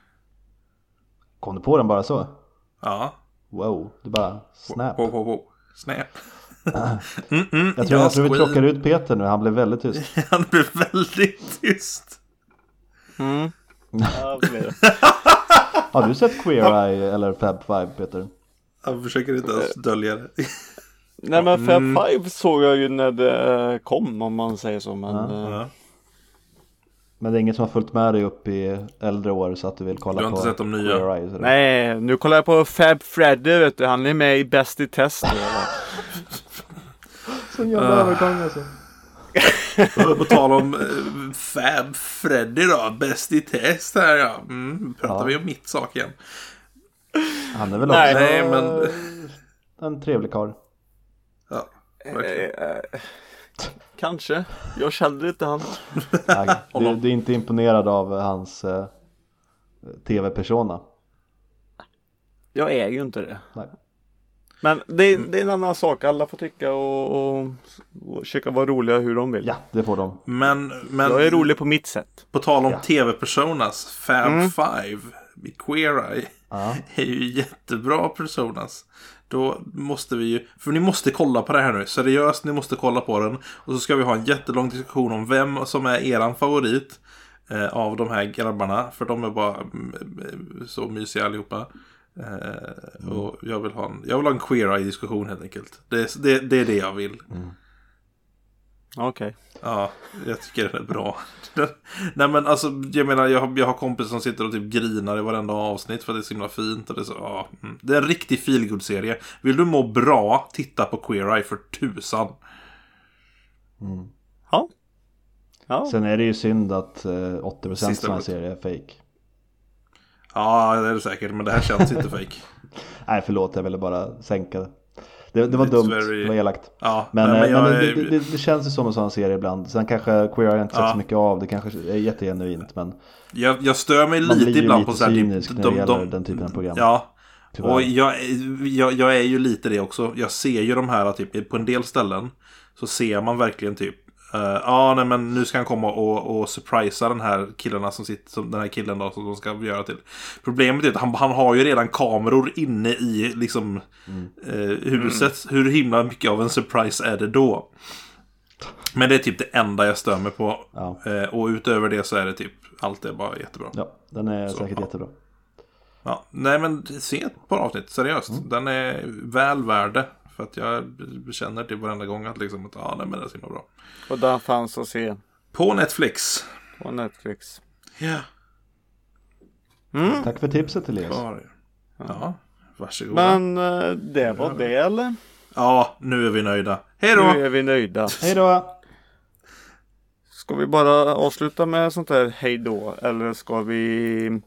kom du på den bara så? Ja. Wow, det bara snap. Wow, wow, wow. Snap. Mm, mm, Jag tror, ja, jag tror vi tråkar ut Peter nu, han blev väldigt tyst. Han blev väldigt tyst. Mm. Ja. Har du sett Queer Eye eller Fab Five Peter? Han försöker inte ens dölja det. Nej men Fab Mm. Five såg jag ju när det kom om man säger så. Men, Ja. eh, Ja. Men det är inget som har följt med dig upp i äldre år så att du vill kolla Du har på inte sett de nya? Queer Eye? sådär? Nej, nu kollar jag på Fab Freddy vet du. Han är med i Bäst i test. nu. Sån jävla Ah. övergång alltså. På tal om eh, Fab Freddy då, bäst i test här ja. Mm, pratar Ja. vi om mitt sak igen. Han är väl också Nej, men- en trevlig karl. Verkligen. Eh, eh, Kanske. Jag kände inte han. Nej, du, du är inte imponerad av hans eh, tv-persona? Jag är ju inte det. Nej. Men det, det är en annan sak. Alla får tycka och, och, och försöka vara roliga hur de vill. Ja, det får de. Men, men Jag är rolig på mitt sätt. på tal om Ja. tv-personas, Fab Mm. Five Queer Eye Ja. är ju jättebra personas. Då måste vi ju, för ni måste kolla på det här nu, seriöst, ni måste kolla på den. Och så ska vi ha en jättelång diskussion om vem som är eran favorit eh, av de här grabbarna. För de är bara mm, mm, så mysiga allihopa. Eh, och jag vill ha en, jag vill ha en queer diskussion helt enkelt. Det, det, det är det jag vill. Okej. Ja, jag tycker den är bra. Den, nej men alltså, jag menar, jag har, jag har kompisar som sitter och typ grinar i varenda avsnitt för att det är så himla fint. Och det, är så, ja, mm. det är en riktig feelgood-serie. Vill du må bra, titta på Queer Eye för tusan. Ja. Ja. Sen är det ju synd att eh, 80% Sista av en ordet. serie är fake. Ja, det är det säkert, men det här känns inte fake. Nej förlåt, jag ville bara sänka det. Det, det var It's dumt, very- det var elakt. Ja, Men, men, jag men är- det, det, det känns ju som en sån serie ibland. Sen kanske Queer Eye inte sett Ja. så mycket av, det kanske är jättegenuint. Men Jag, jag stör mig lite ibland lite på så här, cynisk typ, när det gäller den typen av program. Ja, tyvärr. och jag, jag, jag är ju lite det också. Jag ser ju de här, typ, på en del ställen så ser man verkligen typ eh, Ja, nej men nu ska han komma och, och surprisa den här killarna som sitter, som den här killen då som de ska göra till. Problemet är att han, han har ju redan kameror inne i liksom Mm. eh, huset. Hur himla mycket av en surprise är det då? Men det är typ det enda jag stör mig på. Ja. Eh, och utöver det så är det typ, allt är bara jättebra. Ja, den är Så, säkert ja. jättebra. Ja, nej men se ett par avsnitt, seriöst. Mm. Den är väl värd det. För att jag känner till varenda gång att liksom att ja, nej men det är så himla bra. Och där fanns att se På Netflix. på Netflix. Ja. Mm. Tack för tipset Elias. Ja, ja varsågod. Men eh, det var det eller? Ja, nu är vi nöjda. Hej då! Nu är vi nöjda. Hej då! Ska vi bara avsluta med sånt här hej då? Eller ska vi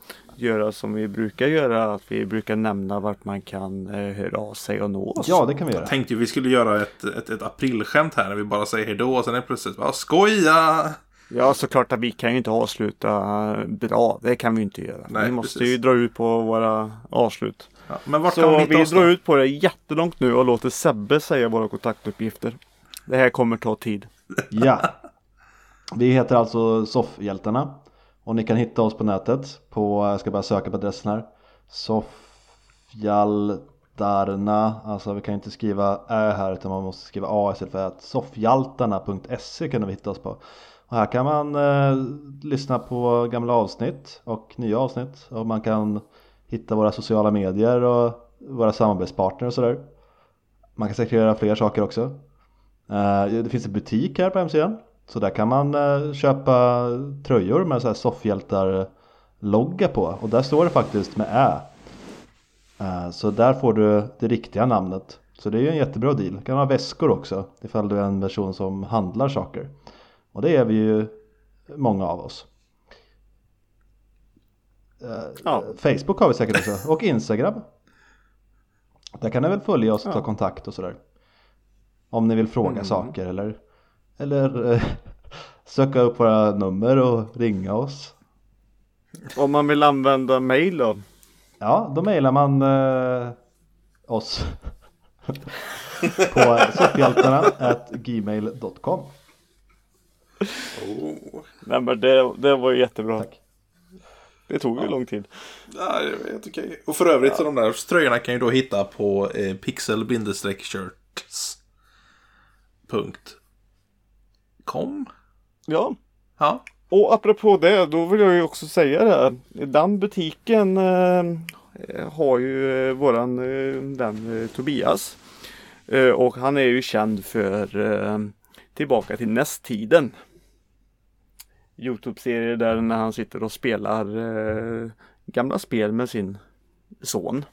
göra som vi brukar göra? Att vi brukar nämna vart man kan eh, höra av sig och nå oss. Ja, det kan vi göra. Tänkte ju vi skulle göra ett, ett, ett aprilskämt här när vi bara säger hej då och sen är det plötsligt bara skoja! Ja, såklart att vi kan ju inte avsluta bra. Det kan vi inte göra. Nej, vi måste precis. ju dra ut på våra avslut. Ja, men vart kan man Så hitta vi oss drar då? ut på det jättelångt nu och låter Sebbe säga våra kontaktuppgifter. Det här kommer ta tid. Ja. Vi heter alltså Soffhjältarna. Och ni kan hitta oss på nätet på, jag ska bara söka på adressen här. Sofjaldarna, alltså vi kan inte skriva ä här utan man måste skriva a istället för att soffhjaltarna.se kan vi hitta oss på. Och här kan man eh, lyssna på gamla avsnitt och nya avsnitt och man kan hitta våra sociala medier och våra samarbetspartner och sådär. Man kan säkert göra fler saker också. Eh, Det finns en butik här på hemsidan. Så där kan man eh, köpa tröjor med så här soffhjältar-logga på. Och där står det faktiskt med ä. Eh, Så där får du det riktiga namnet. Så det är ju en jättebra deal. Du kan ha väskor också. Ifall du är en person som handlar saker. Och det är vi ju många av oss. Eh, Ja. Facebook har vi säkert också. Och Instagram. Där kan ni väl följa oss och ta Ja. kontakt och sådär. Om ni vill fråga Mm. saker eller, eller eh, söka upp våra nummer och ringa oss. Om man vill använda mail då? Ja, då mejlar man eh, oss på soffhjältarna.gmail.com Oh. Nej men det, det var ju jättebra. Tack. Det tog ju lång tid. Ja, det är helt okej. Och för övrigt så de där tröjorna kan ju då hitta på eh, pixel-shirts.com. Ja. Ja. Och apropå det, då vill jag ju också säga det. Den butiken eh, har ju eh, våran eh, vän eh, Tobias. Eh, och han är ju känd för eh, Tillbaka till nästtiden. Youtube-serie där när han sitter och spelar eh, gamla spel med sin son.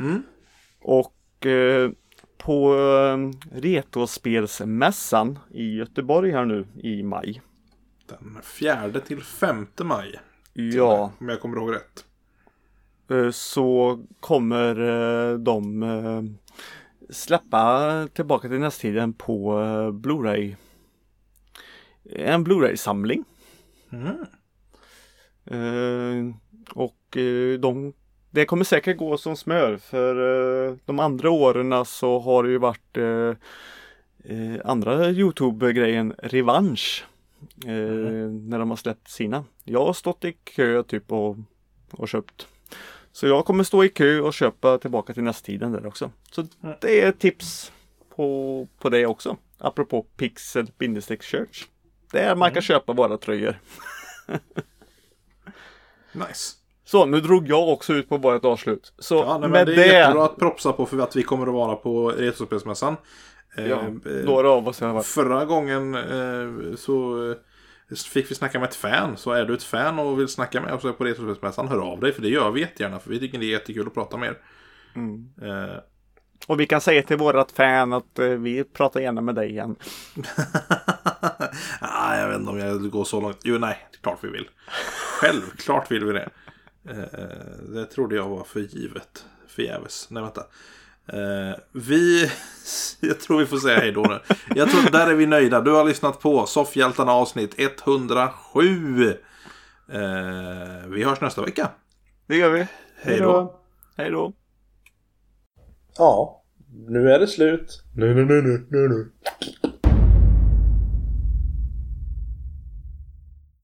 Mm. Och eh, på eh, Retrospelsmässan i Göteborg här nu i maj. Den fjärde till femte maj. Ja, Om jag kommer ihåg rätt. eh, så kommer eh, de eh, släppa tillbaka till nästtiden på Blu-ray. En Blu-ray-samling. Mm. Och de, det kommer säkert gå som smör för eh, de andra åren så har det ju varit eh, eh, andra Youtube-grejen revansch. Eh, När de har släppt sina. Jag har stått i kö typ och, och köpt. Så jag kommer stå i kö och köpa tillbaka till nästtiden där också. Så det är tips på, på det också. Apropå Pixel Church. Där man kan köpa våra tröjor. Nice. Så nu drog jag också ut på vårt avslut. Så Ja, nej, men med det det. är jättebra att propsa på för att vi kommer att vara på Retrospelsmässan. Eh, Ja, eh, några av oss i alla fall. Förra gången eh, så eh, fick vi snacka med ett fan. Så är du ett fan och vill snacka med oss på Retrospelsmässan, hör av dig. För det gör vi jättegärna. För vi tycker det är jättekul att prata med er. Mm. Eh, Och vi kan säga till vårat fan att eh, vi pratar gärna med dig igen. ah, jag vet inte om jag går så långt. Jo, nej, det är klart vi vill. Självklart vill vi det. Eh, det trodde jag var för givet. Förgäves. Nej, vänta. Eh, vi... Jag tror vi får säga hej då nu. Jag tror där är vi nöjda. Du har lyssnat på Soffhjältarna avsnitt 107. Eh, vi hörs nästa vecka. Det gör vi. Hej då. Hej då. Ja, nu är det slut. Nu, nu, nu, nu, nu, nu.